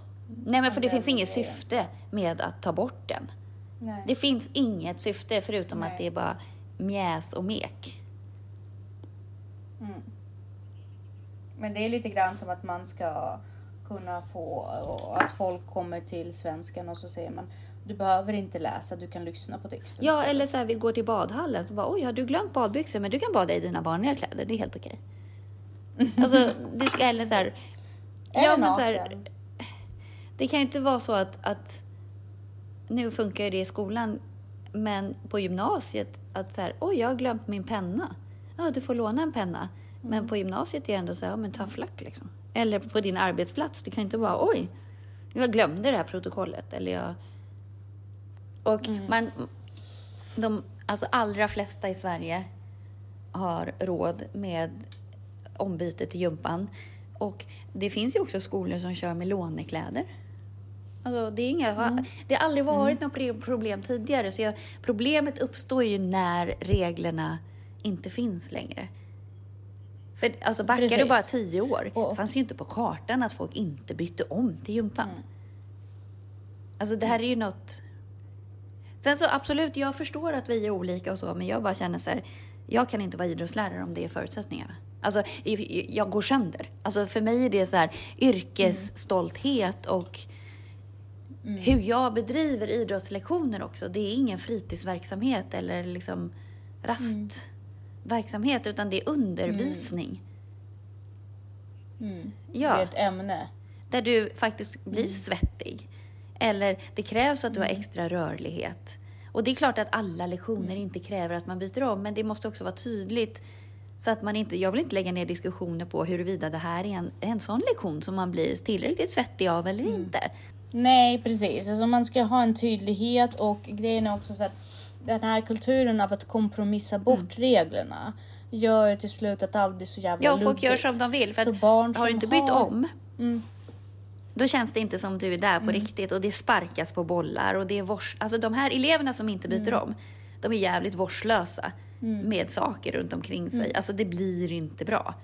Speaker 1: Nej, men för det finns inget syfte med att ta bort den.
Speaker 2: Nej.
Speaker 1: Det finns inget syfte förutom
Speaker 2: Nej.
Speaker 1: att det är bara mjäs och mek.
Speaker 2: Mm. Men det är lite grann som att man ska kunna få och att folk kommer till svenskan och så säger man du behöver inte läsa, du kan lyssna på texten
Speaker 1: Ja,
Speaker 2: istället."
Speaker 1: eller så här, vi går till badhallen så bara, oj, har du glömt badbyxor? Men du kan bada i dina vanliga kläder, det är helt okej. (laughs) Alltså, det ska eller så här,
Speaker 2: Eller
Speaker 1: men så här, det kan ju inte vara så att, att nu funkar ju det i skolan, men på gymnasiet att så här, oj, jag har glömt min penna. Ja, du får låna en penna. Men på gymnasiet är det ändå så här, ja men ta en flack liksom. Eller på din arbetsplats, det kan inte vara, oj, jag glömde det här protokollet. Eller jag... Och man, de alltså allra flesta i Sverige har råd med ombyte till gympan. Och det finns ju också skolor som kör med lånekläder. Alltså, det, är inga, det har aldrig varit något pre- problem tidigare. Så jag, problemet uppstår ju när reglerna inte finns längre. För alltså backar du
Speaker 2: Precis.
Speaker 1: bara tio år, det fanns ju inte på kartan att folk inte bytte om till gympan. Alltså det här är ju något... Sen så absolut, jag förstår att vi är olika och så, men jag bara känner så här, jag kan inte vara idrottslärare om det är förutsättningarna. Alltså, jag går sönder. Alltså för mig är det så här yrkesstolthet och hur jag bedriver idrottslektioner också. Det är ingen fritidsverksamhet eller liksom rastverksamhet, utan det är undervisning.
Speaker 2: Mm.
Speaker 1: Ja.
Speaker 2: Det är ett ämne.
Speaker 1: Där du faktiskt blir svettig. Eller det krävs att du har extra rörlighet. Och det är klart att alla lektioner inte kräver att man byter om, men det måste också vara tydligt. Så att man inte, jag vill inte lägga ner diskussioner på huruvida det här är en, en sån lektion som man blir tillräckligt svettig av eller inte.
Speaker 2: Nej, precis. Alltså man ska ha en tydlighet och grejen är också så att den här kulturen av att kompromissa bort
Speaker 1: Mm.
Speaker 2: reglerna gör ju till slut att allt blir så jävla
Speaker 1: Ja, folk gör som de vill. För
Speaker 2: Så barn
Speaker 1: har du inte bytt
Speaker 2: har-
Speaker 1: om,
Speaker 2: Mm.
Speaker 1: då känns det inte som du är där på riktigt. Och det sparkas på bollar och det är vårs... Alltså de här eleverna som inte byter om, de är jävligt vårdslösa med saker runt omkring sig. Alltså det blir inte bra.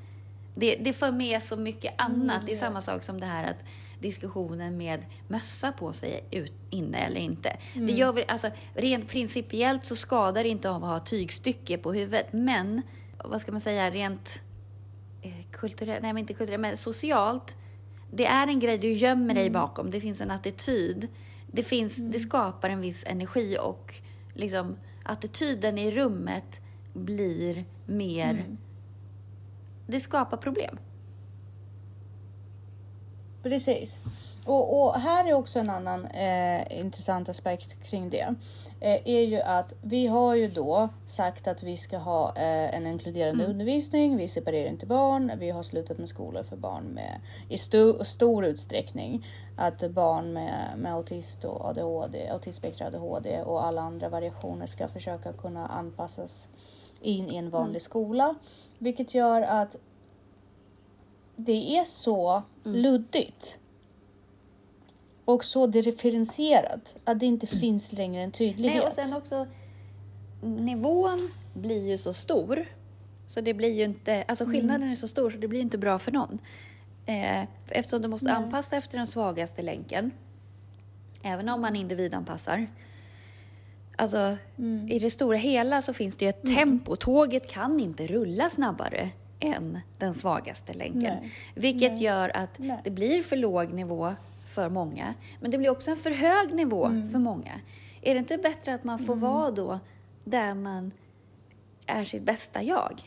Speaker 1: Det, det för med så mycket annat. Det är samma sak som det här att diskussionen med mössa på sig ut, inne eller inte. Det gör vi, alltså, rent principiellt så skadar det inte av att ha tygstycke på huvudet. Men, vad ska man säga, rent eh, kulturellt, nej men inte kulturellt, men socialt. Det är en grej du gömmer dig bakom. Det finns en attityd. Det, finns, det skapar en viss energi och liksom attityden i rummet blir mer... Det skapar problem.
Speaker 2: Precis. Och, och här är också en annan eh, intressant aspekt kring det. Eh, är ju att vi har ju då sagt att vi ska ha eh, en inkluderande undervisning. Vi separerar inte barn. Vi har slutat med skolor för barn med i stu, stor utsträckning. Att barn med, med autist och ADHD, autismspektra ADHD och alla andra variationer ska försöka kunna anpassas in i en vanlig skola. Vilket gör att det är så luddigt och så differentierat att det inte finns längre en tydlighet.
Speaker 1: Nej, och sen också nivån blir ju så stor Så det blir ju inte, alltså skillnaden är så stor så det blir inte bra för någon. Eh, eftersom du måste
Speaker 2: Nej.
Speaker 1: anpassa efter den svagaste länken. Även om man individanpassar. Alltså i det stora hela så finns det ju ett tempo. Tåget kan inte rulla snabbare än den svagaste länken.
Speaker 2: Nej.
Speaker 1: Vilket
Speaker 2: Nej.
Speaker 1: gör att
Speaker 2: Nej.
Speaker 1: det blir för låg nivå för många. Men det blir också en för hög nivå
Speaker 2: Mm.
Speaker 1: för många. Är det inte bättre att man får vara då där man är sitt bästa jag?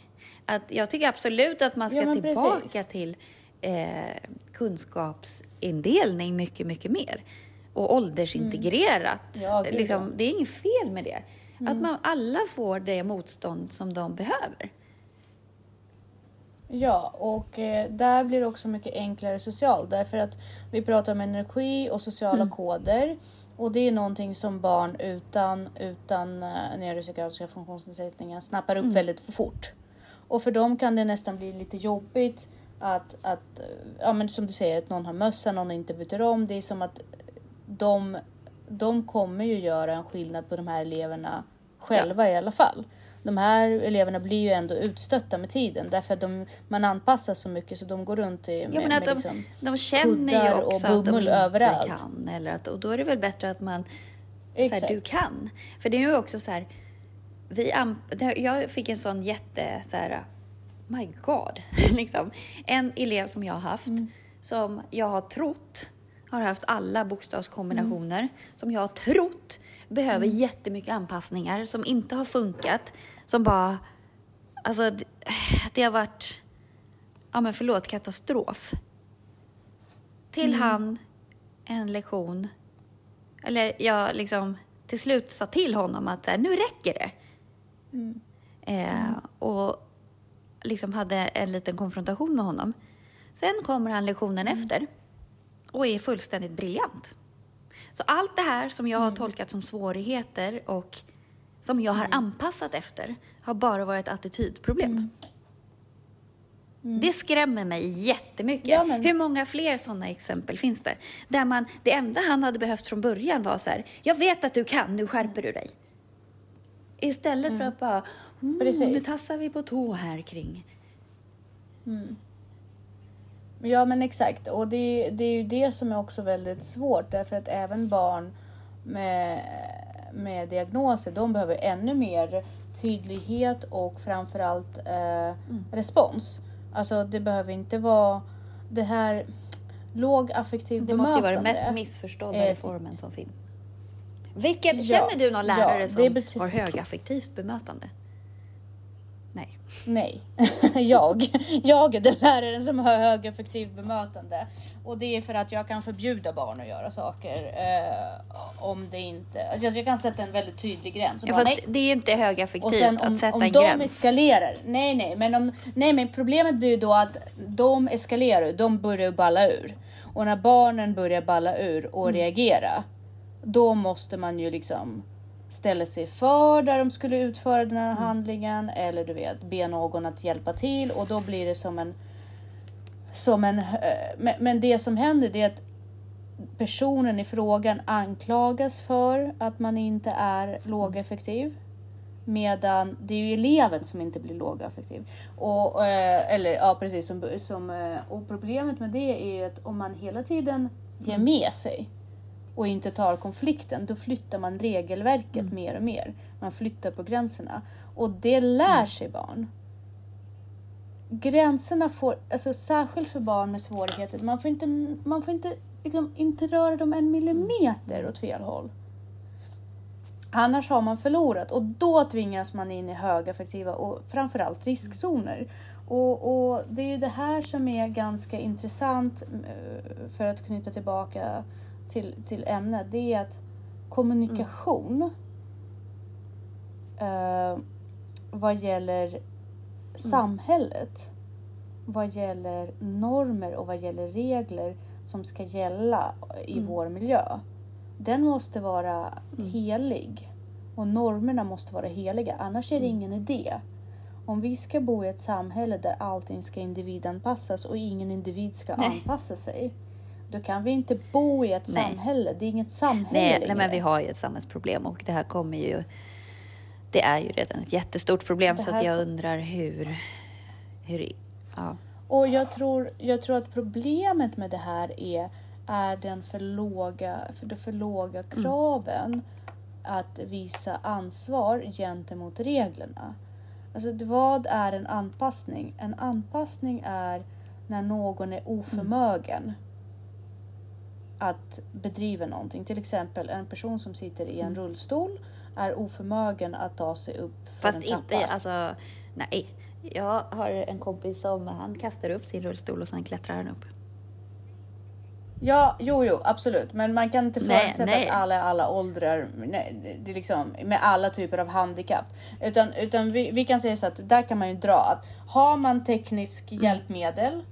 Speaker 1: Att jag tycker absolut att man ska
Speaker 2: Ja,
Speaker 1: tillbaka
Speaker 2: precis.
Speaker 1: till eh, kunskapsindelning mycket, mycket mer. Och åldersintegrerat.
Speaker 2: Mm. Ja,
Speaker 1: liksom.
Speaker 2: Mm.
Speaker 1: Det är inget fel med det. Att man alla får det motstånd som de behöver.
Speaker 2: Ja, och eh, där blir det också mycket enklare socialt därför att vi pratar om energi och sociala koder och det är någonting som barn utan, utan uh, neuropsykiatriska funktionsnedsättningar snappar upp väldigt fort. Och för dem kan det nästan bli lite jobbigt att, att eh, ja men som du säger, att någon har mössa, någon inte byter om. Det är som att de, de kommer ju göra en skillnad på de här eleverna själva i alla fall. De här eleverna blir ju ändå utstötta med tiden därför att de, man anpassar så mycket så de går runt i, med,
Speaker 1: Ja, men att
Speaker 2: med
Speaker 1: de,
Speaker 2: liksom,
Speaker 1: de känner ju
Speaker 2: kuddar och
Speaker 1: också att de
Speaker 2: överallt.
Speaker 1: kan. Eller att, och då är det väl bättre att man så här, du kan. För det är ju också så här, vi jag fick en sån jätte, så här, my god, (laughs) liksom. En elev som jag har haft,
Speaker 2: Mm.
Speaker 1: som jag har trott har haft alla bokstavskombinationer,
Speaker 2: Mm.
Speaker 1: som jag har trott behöver jättemycket anpassningar, som inte har funkat, som bara, alltså det, det har varit, ja men förlåt, katastrof. Till han en lektion, eller jag liksom till slut sa till honom att här, nu räcker det. Eh, och liksom hade en liten konfrontation med honom. Sen kommer han lektionen efter och är fullständigt briljant. Så allt det här som jag har tolkat som svårigheter och som jag har anpassat efter har bara varit attitydproblem. Det skrämmer mig jättemycket.
Speaker 2: Ja, men-
Speaker 1: Hur många fler sådana exempel finns det? Där man, det enda han hade behövt från början var så här, jag vet att du kan, nu skärper du dig. Istället för att bara, oh, nu tassar vi på tå här kring.
Speaker 2: Ja men exakt och det, det är ju det som är också väldigt svårt därför att även barn med, med diagnoser de behöver ännu mer tydlighet och framförallt eh, respons. Alltså det behöver inte vara det här låg affektiv
Speaker 1: Det måste ju vara den mest missförstådda
Speaker 2: Eh,
Speaker 1: reformen som finns. Vilken,
Speaker 2: Ja,
Speaker 1: känner du någon lärare
Speaker 2: ja,
Speaker 1: som har högaffektivt bemötande? Nej. (laughs)
Speaker 2: Jag. Jag är den läraren som har högeffektivt bemötande. Och det är för att jag kan förbjuda barn att göra saker. Eh, om det inte... Alltså jag kan sätta en väldigt tydlig gräns.
Speaker 1: Ja,
Speaker 2: bara,
Speaker 1: det är inte högaffektivt
Speaker 2: om,
Speaker 1: att sätta
Speaker 2: om
Speaker 1: en
Speaker 2: de
Speaker 1: gräns.
Speaker 2: eskalerar. Nej, nej, men, om, nej, men problemet blir ju då att de eskalerar. De börjar balla ur. Och när barnen börjar balla ur och
Speaker 1: Mm.
Speaker 2: reagera. Då måste man ju liksom ställa sig för där de skulle utföra den här
Speaker 1: Mm.
Speaker 2: handlingen. Eller du vet, be någon att hjälpa till. Och då blir det som en... Som en eh, men, det som händer det är att personen i frågan anklagas för att man inte är lågeffektiv. Medan det är ju eleven som inte blir lågaffektiv. Och, eh, eller ja precis, som, som, eh, och problemet med det är ju att om man hela tiden ger med sig och inte tar konflikten, då flyttar man regelverket mer och mer. Man flyttar på gränserna. Och det lär sig barn. Gränserna får, alltså särskilt för barn med svårigheter, man får inte, man får inte, liksom, inte röra dem en millimeter åt fel håll. Annars har man förlorat och då tvingas man in i högaffektiva och framförallt riskzoner. Och, och det är ju det här som är ganska intressant eh, för att knyta tillbaka till, till ämnet. Det är att kommunikation eh, vad gäller samhället, vad gäller normer och vad gäller regler som ska gälla i vår miljö. Den måste vara helig och normerna måste vara heliga, annars är det ingen idé. Om vi ska bo i ett samhälle där allting ska individanpassas och ingen individ ska
Speaker 1: Nej.
Speaker 2: anpassa sig, då kan vi inte bo i ett
Speaker 1: Nej.
Speaker 2: samhälle. Det är inget samhälle
Speaker 1: Nej,
Speaker 2: längre.
Speaker 1: nej, men vi har ju ett samhällsproblem och det här kommer ju det är ju redan ett jättestort problem så att jag undrar hur... hur ja.
Speaker 2: Och jag tror, jag tror att problemet med det här är, är den för låga, för de för låga kraven att visa ansvar gentemot reglerna. Alltså vad är en anpassning? En anpassning är när någon är oförmögen att bedriva någonting. Till exempel en person som sitter i en rullstol är oförmögen att ta sig upp för
Speaker 1: Fast
Speaker 2: en trappa.
Speaker 1: inte, alltså, nej. Jag har en kompis som han kastar upp sin rullstol och sen klättrar han upp.
Speaker 2: Ja, jo, jo, absolut. Men man kan inte förutsätta
Speaker 1: nej.
Speaker 2: att alla, alla åldrar, nej, det- det är liksom med alla typer av handikapp. Utan, utan vi, vi kan säga så att där kan man ju dra att har man teknisk
Speaker 1: Mm.
Speaker 2: hjälpmedel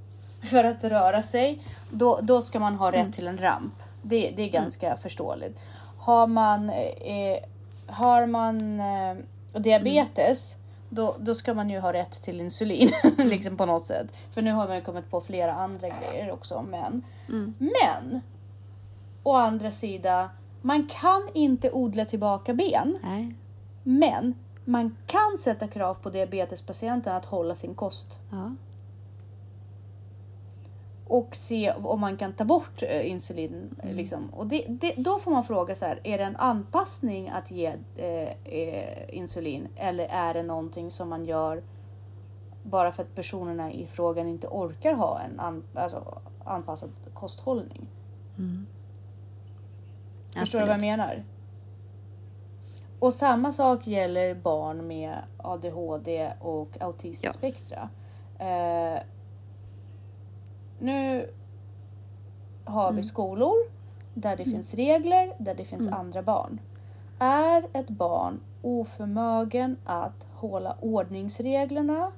Speaker 2: för att röra sig, då, då ska man ha rätt
Speaker 1: Mm.
Speaker 2: till en ramp. Det, det är ganska förståeligt. Har man, eh, har man eh, diabetes, då, då ska man ju ha rätt till insulin (laughs) liksom på något sätt. För nu har man ju kommit på flera andra grejer också. Men, men å andra sidan, man kan inte odla tillbaka ben.
Speaker 1: Nej.
Speaker 2: Men man kan sätta krav på diabetespatienten att hålla sin kost
Speaker 1: Ja.
Speaker 2: Och se om man kan ta bort eh, insulin. eh, Liksom. Och det, det, då får man fråga så här, är det en anpassning att ge eh, eh, insulin eller är det någonting som man gör bara för att personerna i frågan inte orkar ha en an, alltså, anpassad kosthållning? Förstår du vad jag
Speaker 1: Absolut.
Speaker 2: menar? Och samma sak gäller barn med ADHD och autismspektra. Eh, nu har vi skolor där det finns regler, där det finns andra barn. Är ett barn oförmögen att hålla ordningsreglerna,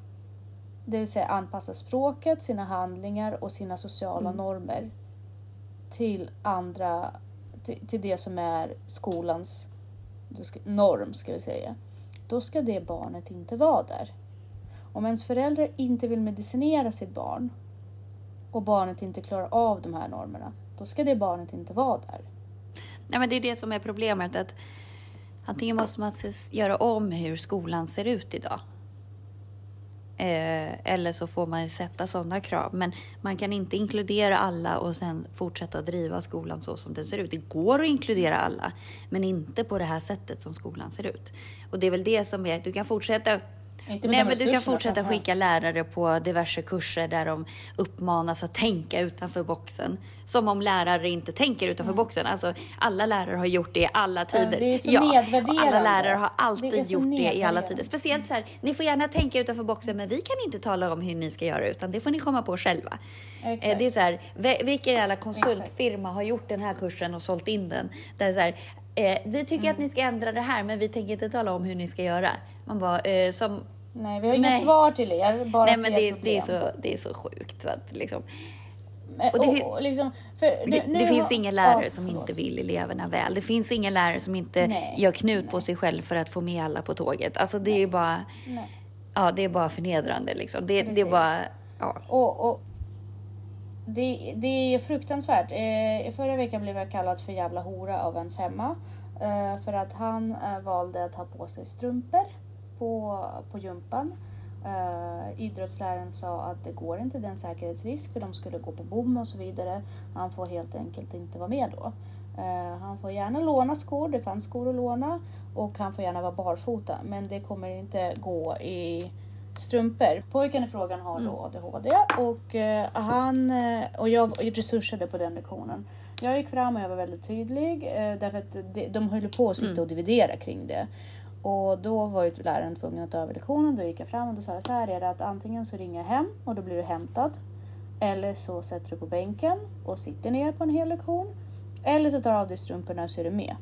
Speaker 2: det vill säga anpassa språket, sina handlingar och sina sociala normer till andra, till, till det som är skolans norm ska vi säga. Då ska det barnet inte vara där. Om ens föräldrar inte vill medicinera sitt barn och barnet inte klarar av de här normerna, då ska det barnet inte vara där.
Speaker 1: Nej, men det är det som är problemet. Att antingen måste man ses- göra om hur skolan ser ut idag. Eh, eller så får man sätta sådana krav. Men man kan inte inkludera alla och sen fortsätta att driva skolan så som den ser ut. Det går att inkludera alla, men inte på det här sättet som skolan ser ut. Och det är väl det som är, du kan fortsätta Nej, men du kan fortsätta skicka lärare på diverse kurser där de uppmanas att tänka utanför boxen. Som om lärare inte tänker utanför boxen. Alltså, alla lärare har gjort det i alla tider.
Speaker 2: Mm. det är så
Speaker 1: alla
Speaker 2: nedvärderande.
Speaker 1: lärare har
Speaker 2: Det
Speaker 1: alltid
Speaker 2: så
Speaker 1: gjort det i alla tider. Speciellt så här, ni får gärna tänka utanför boxen men vi kan inte tala om hur ni ska göra utan det får ni komma på själva.
Speaker 2: Exakt.
Speaker 1: Eh, Det är så här, vilken jävla konsultfirma har gjort den här kursen och sålt in den? Där det är så här, eh, vi tycker
Speaker 2: Mm.
Speaker 1: att ni ska ändra det här men vi tänker inte tala om hur ni ska göra. Man bara, eh, som
Speaker 2: Nej, vi har inga
Speaker 1: Nej.
Speaker 2: svar till er, bara
Speaker 1: Nej men det, är- det, är så, det är så sjukt. Så att liksom, och det
Speaker 2: och, och liksom, för
Speaker 1: det, det finns
Speaker 2: har-
Speaker 1: ingen lärare
Speaker 2: ja,
Speaker 1: som
Speaker 2: förlåt.
Speaker 1: inte vill eleverna väl. Det finns ingen lärare som inte
Speaker 2: Nej,
Speaker 1: gör knut på sig själv för att få med alla på tåget. Alltså det är bara,
Speaker 2: Nej.
Speaker 1: ja, det är bara förnedrande liksom. Det, det är bara, ja.
Speaker 2: Och, och det, det är fruktansvärt. Eh, I förra veckan blev jag kallad för jävla hora av en femma. Eh, för att han eh, valde att ha på sig strumpor på, på gympan. Eh, idrottsläraren sa att det går inte, det är en säkerhetsrisk för de skulle gå på bom och så vidare. Han får helt enkelt inte vara med då. Eh, han får gärna låna skor, det fanns skor att låna. Och han får gärna vara barfota, men det kommer inte gå i strumpor. Pojken i frågan har då ADHD och, eh, han, och jag resursade på den lektionen. Jag gick fram och jag var väldigt tydlig därför att de, de höll på att sitta och dividera kring det. Och då var ju läraren tvungen att ta över lektionen. Då gick jag fram och då sa jag så här är det att antingen så ringer jag hem och då blir du hämtad. Eller så sätter du på bänken och sitter ner på en hel lektion. Eller så tar du av dig strumporna och så är du med.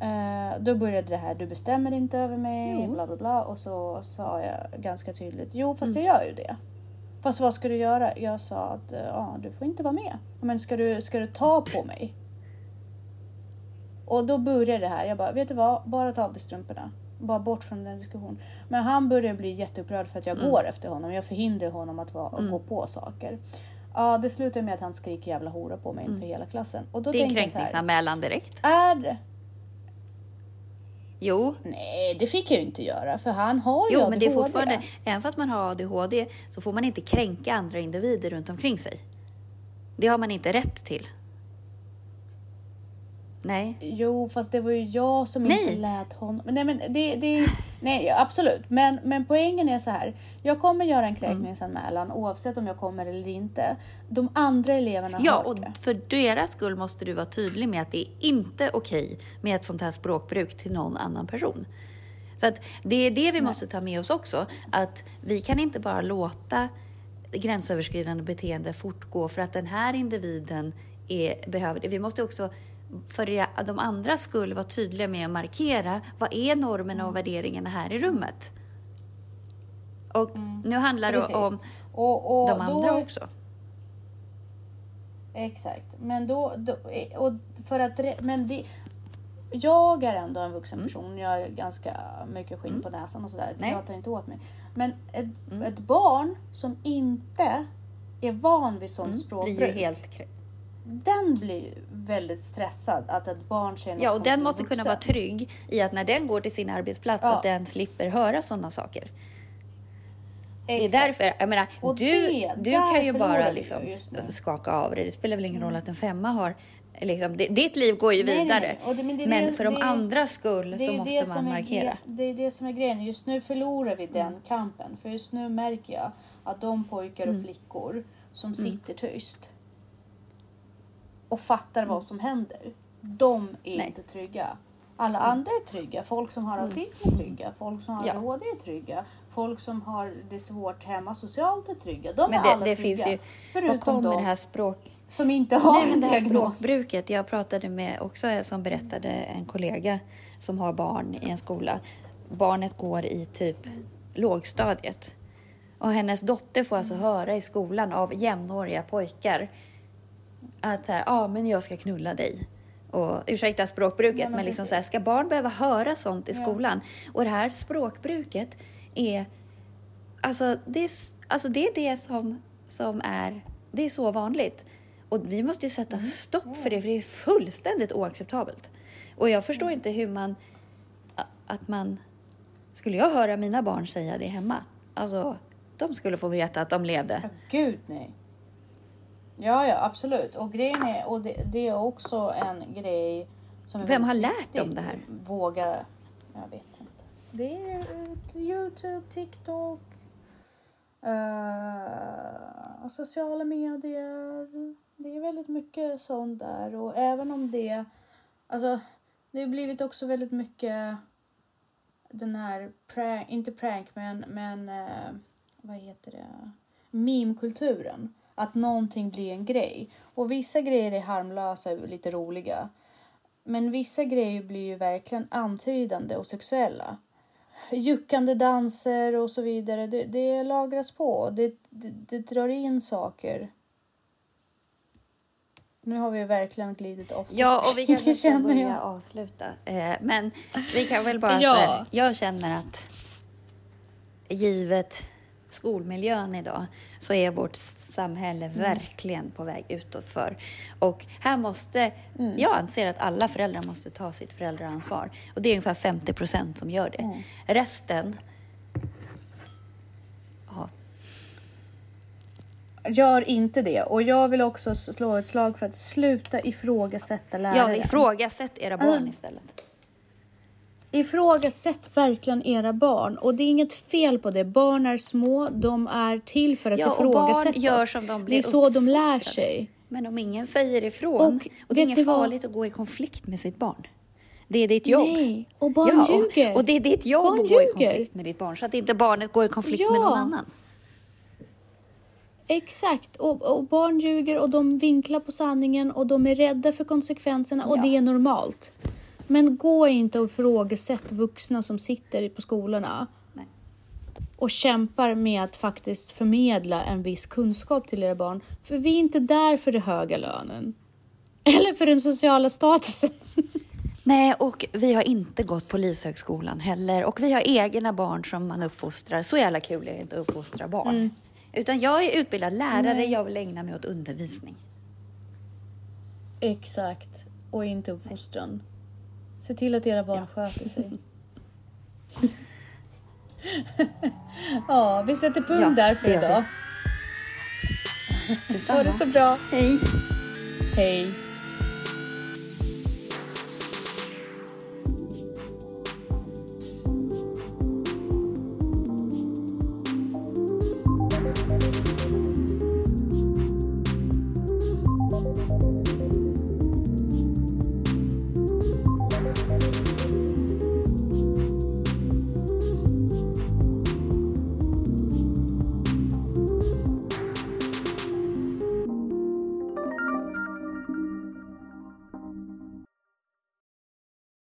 Speaker 2: Eh, då började det här, du bestämmer inte över mig,
Speaker 1: Jo.
Speaker 2: bla bla bla. Och så sa jag ganska tydligt, jo fast jag gör ju det. Fast vad ska du göra? Jag sa att ja, du får inte vara med. Men ska du, ska du ta på mig? Och då började det här. Jag bara, vet du vad? Bara ta av dig strumporna. Bara bort från den diskussionen. Men han började bli jätteupprörd för att jag går efter honom. Jag förhindrar honom att, vara, att gå på saker. Ja, det slutar med att han skriker jävla hora på mig inför hela klassen. Och då
Speaker 1: Det är en kränkningsanmälan direkt.
Speaker 2: är det?
Speaker 1: Jo,
Speaker 2: Nej, det fick jag ju inte göra för han har ju
Speaker 1: jo
Speaker 2: ADHD.
Speaker 1: men det är fortfarande, även fast man har ADHD så får man inte kränka andra individer runt omkring sig. Det har man inte rätt till. Nej.
Speaker 2: Jo, fast det var ju jag som
Speaker 1: Nej.
Speaker 2: inte lät honom... Nej, men det, det, nej, absolut. Men, men poängen är så här. Jag kommer göra en kränkningsanmälan oavsett om jag kommer eller inte. De andra eleverna
Speaker 1: Ja,
Speaker 2: har
Speaker 1: och
Speaker 2: det.
Speaker 1: för deras skull måste du vara tydlig med att det är inte okej med ett sånt här språkbruk till någon annan person. Så att det är det vi måste ta med oss också, att vi kan inte bara låta gränsöverskridande beteende fortgå för att den här individen är, behöver det. Vi måste också för de andras skull vara tydliga med att markera vad är normerna och värderingarna här i rummet. Och nu handlar det
Speaker 2: Precis.
Speaker 1: om
Speaker 2: och, och
Speaker 1: de andra
Speaker 2: då,
Speaker 1: också.
Speaker 2: Exakt. Men då... då och för att, men det, jag är ändå en vuxen
Speaker 1: Mm.
Speaker 2: person. Jag har ganska mycket skinn på näsan och sådär.
Speaker 1: Nej.
Speaker 2: Jag tar inte åt mig. Men ett,
Speaker 1: Mm.
Speaker 2: ett barn som inte är van vid sånt
Speaker 1: blir
Speaker 2: språkbruk.
Speaker 1: ju helt
Speaker 2: Den blir väldigt stressad att ett barn säger något
Speaker 1: Ja, och den måste kunna
Speaker 2: vuxen.
Speaker 1: vara trygg i att när den går till sin arbetsplats
Speaker 2: Ja.
Speaker 1: att den slipper höra sådana saker. Det är
Speaker 2: Exakt.
Speaker 1: därför, jag menar,
Speaker 2: Och
Speaker 1: du,
Speaker 2: det-
Speaker 1: du kan ju bara liksom skaka av det. Det spelar väl ingen roll att en femma har, liksom, det, ditt liv går ju
Speaker 2: nej,
Speaker 1: vidare.
Speaker 2: nej. Det- men det är
Speaker 1: för de andras skull så
Speaker 2: är
Speaker 1: måste man
Speaker 2: är
Speaker 1: markera.
Speaker 2: gre- Det är det som är grejen. Just nu förlorar vi den
Speaker 1: Mm.
Speaker 2: kampen. För just nu märker jag att de pojkar
Speaker 1: Mm.
Speaker 2: och flickor som sitter tyst och fattar vad som händer. De är
Speaker 1: Mm. Nej. Mm.
Speaker 2: inte trygga. Alla andra är trygga. Folk som har autism är trygga. Folk som har. ADHD är trygga. Folk som har det svårt hemma socialt är trygga. De
Speaker 1: Men
Speaker 2: är
Speaker 1: det,
Speaker 2: alla
Speaker 1: det
Speaker 2: trygga.
Speaker 1: finns ju,
Speaker 2: förutom
Speaker 1: kommer
Speaker 2: de
Speaker 1: det här språk...
Speaker 2: som inte har
Speaker 1: Nej, men
Speaker 2: en
Speaker 1: det här
Speaker 2: diagnos.
Speaker 1: språkbruket. Jag pratade med också en som berättade en kollega som har barn i en skola. Barnet går i typ lågstadiet. Och hennes dotter får alltså höra i skolan av jämnåriga pojkar att så här, ja men jag ska knulla dig. Och, ursäkta språkbruket,
Speaker 2: Ja,
Speaker 1: men,
Speaker 2: men
Speaker 1: liksom
Speaker 2: precis.
Speaker 1: så här, ska barn behöva höra sånt i
Speaker 2: Ja.
Speaker 1: skolan? Och det här språkbruket är Alltså det är, alltså det, är det som, som är, det är så vanligt. Och vi måste ju sätta
Speaker 2: Mm.
Speaker 1: stopp för det, för det är fullständigt oacceptabelt. Och jag förstår inte hur man, att man, skulle jag höra mina barn säga det hemma, alltså de skulle få veta att de levde.
Speaker 2: Ja, gud nej. Ja, ja, absolut. Och grejen är, och det, det är också en grej som
Speaker 1: Vem har lärt dem det här?
Speaker 2: Våga, jag vet inte. Det är Youtube, TikTok, eh, sociala medier. Det är väldigt mycket sånt där och även om det, alltså det har blivit också väldigt mycket den här, prank, inte prank men, men eh, vad heter det, meme-kulturen. Att någonting blir en grej. Och vissa grejer är harmlösa och lite roliga. Men vissa grejer blir ju verkligen antydande och sexuella. Juckande danser och så vidare. Det, det lagras på. Det, det, det drar in saker. Nu har vi verkligen glidit off.
Speaker 1: Ja, och vi kanske (laughs) ska börja
Speaker 2: jag.
Speaker 1: avsluta. Eh, men vi kan väl bara
Speaker 2: Ja.
Speaker 1: här, jag känner att givet skolmiljön idag så är vårt samhälle
Speaker 2: Mm.
Speaker 1: verkligen på väg utåt för. Och här måste,
Speaker 2: Mm.
Speaker 1: jag anser att alla föräldrar måste ta sitt föräldraansvar. Och det är ungefär 50 procent som gör det.
Speaker 2: Mm.
Speaker 1: Resten, ja,
Speaker 2: Gör inte det. Och jag vill också slå ett slag för att sluta ifrågasätta läraren.
Speaker 1: ja ifrågasätt era barn
Speaker 2: Mm.
Speaker 1: istället.
Speaker 2: Ifrågasätt verkligen era barn. Och det är inget fel på det. Barn är små, de är till för att
Speaker 1: Ja, och barn
Speaker 2: ifrågasättas.
Speaker 1: gör som de blir
Speaker 2: det är så de lär sig.
Speaker 1: Men om ingen säger ifrån,
Speaker 2: Och
Speaker 1: och, det är inget
Speaker 2: vad?
Speaker 1: farligt att gå i konflikt med sitt barn. Det är ditt jobb.
Speaker 2: Nej, och barn
Speaker 1: ja,
Speaker 2: ljuger.
Speaker 1: Och, och det är ditt jobb
Speaker 2: Barn
Speaker 1: att gå i
Speaker 2: ljuger.
Speaker 1: konflikt med ditt barn, så att inte barnet går i konflikt
Speaker 2: Ja.
Speaker 1: med någon annan.
Speaker 2: Exakt, och, och barn ljuger och de vinklar på sanningen och de är rädda för konsekvenserna och
Speaker 1: Ja.
Speaker 2: det är normalt. Men gå inte och ifrågasätt vuxna som sitter på skolorna
Speaker 1: Nej.
Speaker 2: och kämpar med att faktiskt förmedla en viss kunskap till era barn. För vi är inte där för den höga lönen. (laughs) Eller för den sociala statusen. (laughs)
Speaker 1: Nej, och vi har inte gått polishögskolan heller. Och vi har egna barn som man uppfostrar. Så jävla kul är det inte att uppfostra barn.
Speaker 2: Mm.
Speaker 1: Utan jag är utbildad lärare, jag vill ägna mig åt undervisning.
Speaker 2: Exakt, och inte uppfostran. Se till att era barn sköter sig. (laughs) Ja, vi sätter punkt
Speaker 1: Ja,
Speaker 2: där för idag. Ha det så bra.
Speaker 1: Hej!
Speaker 2: Hej!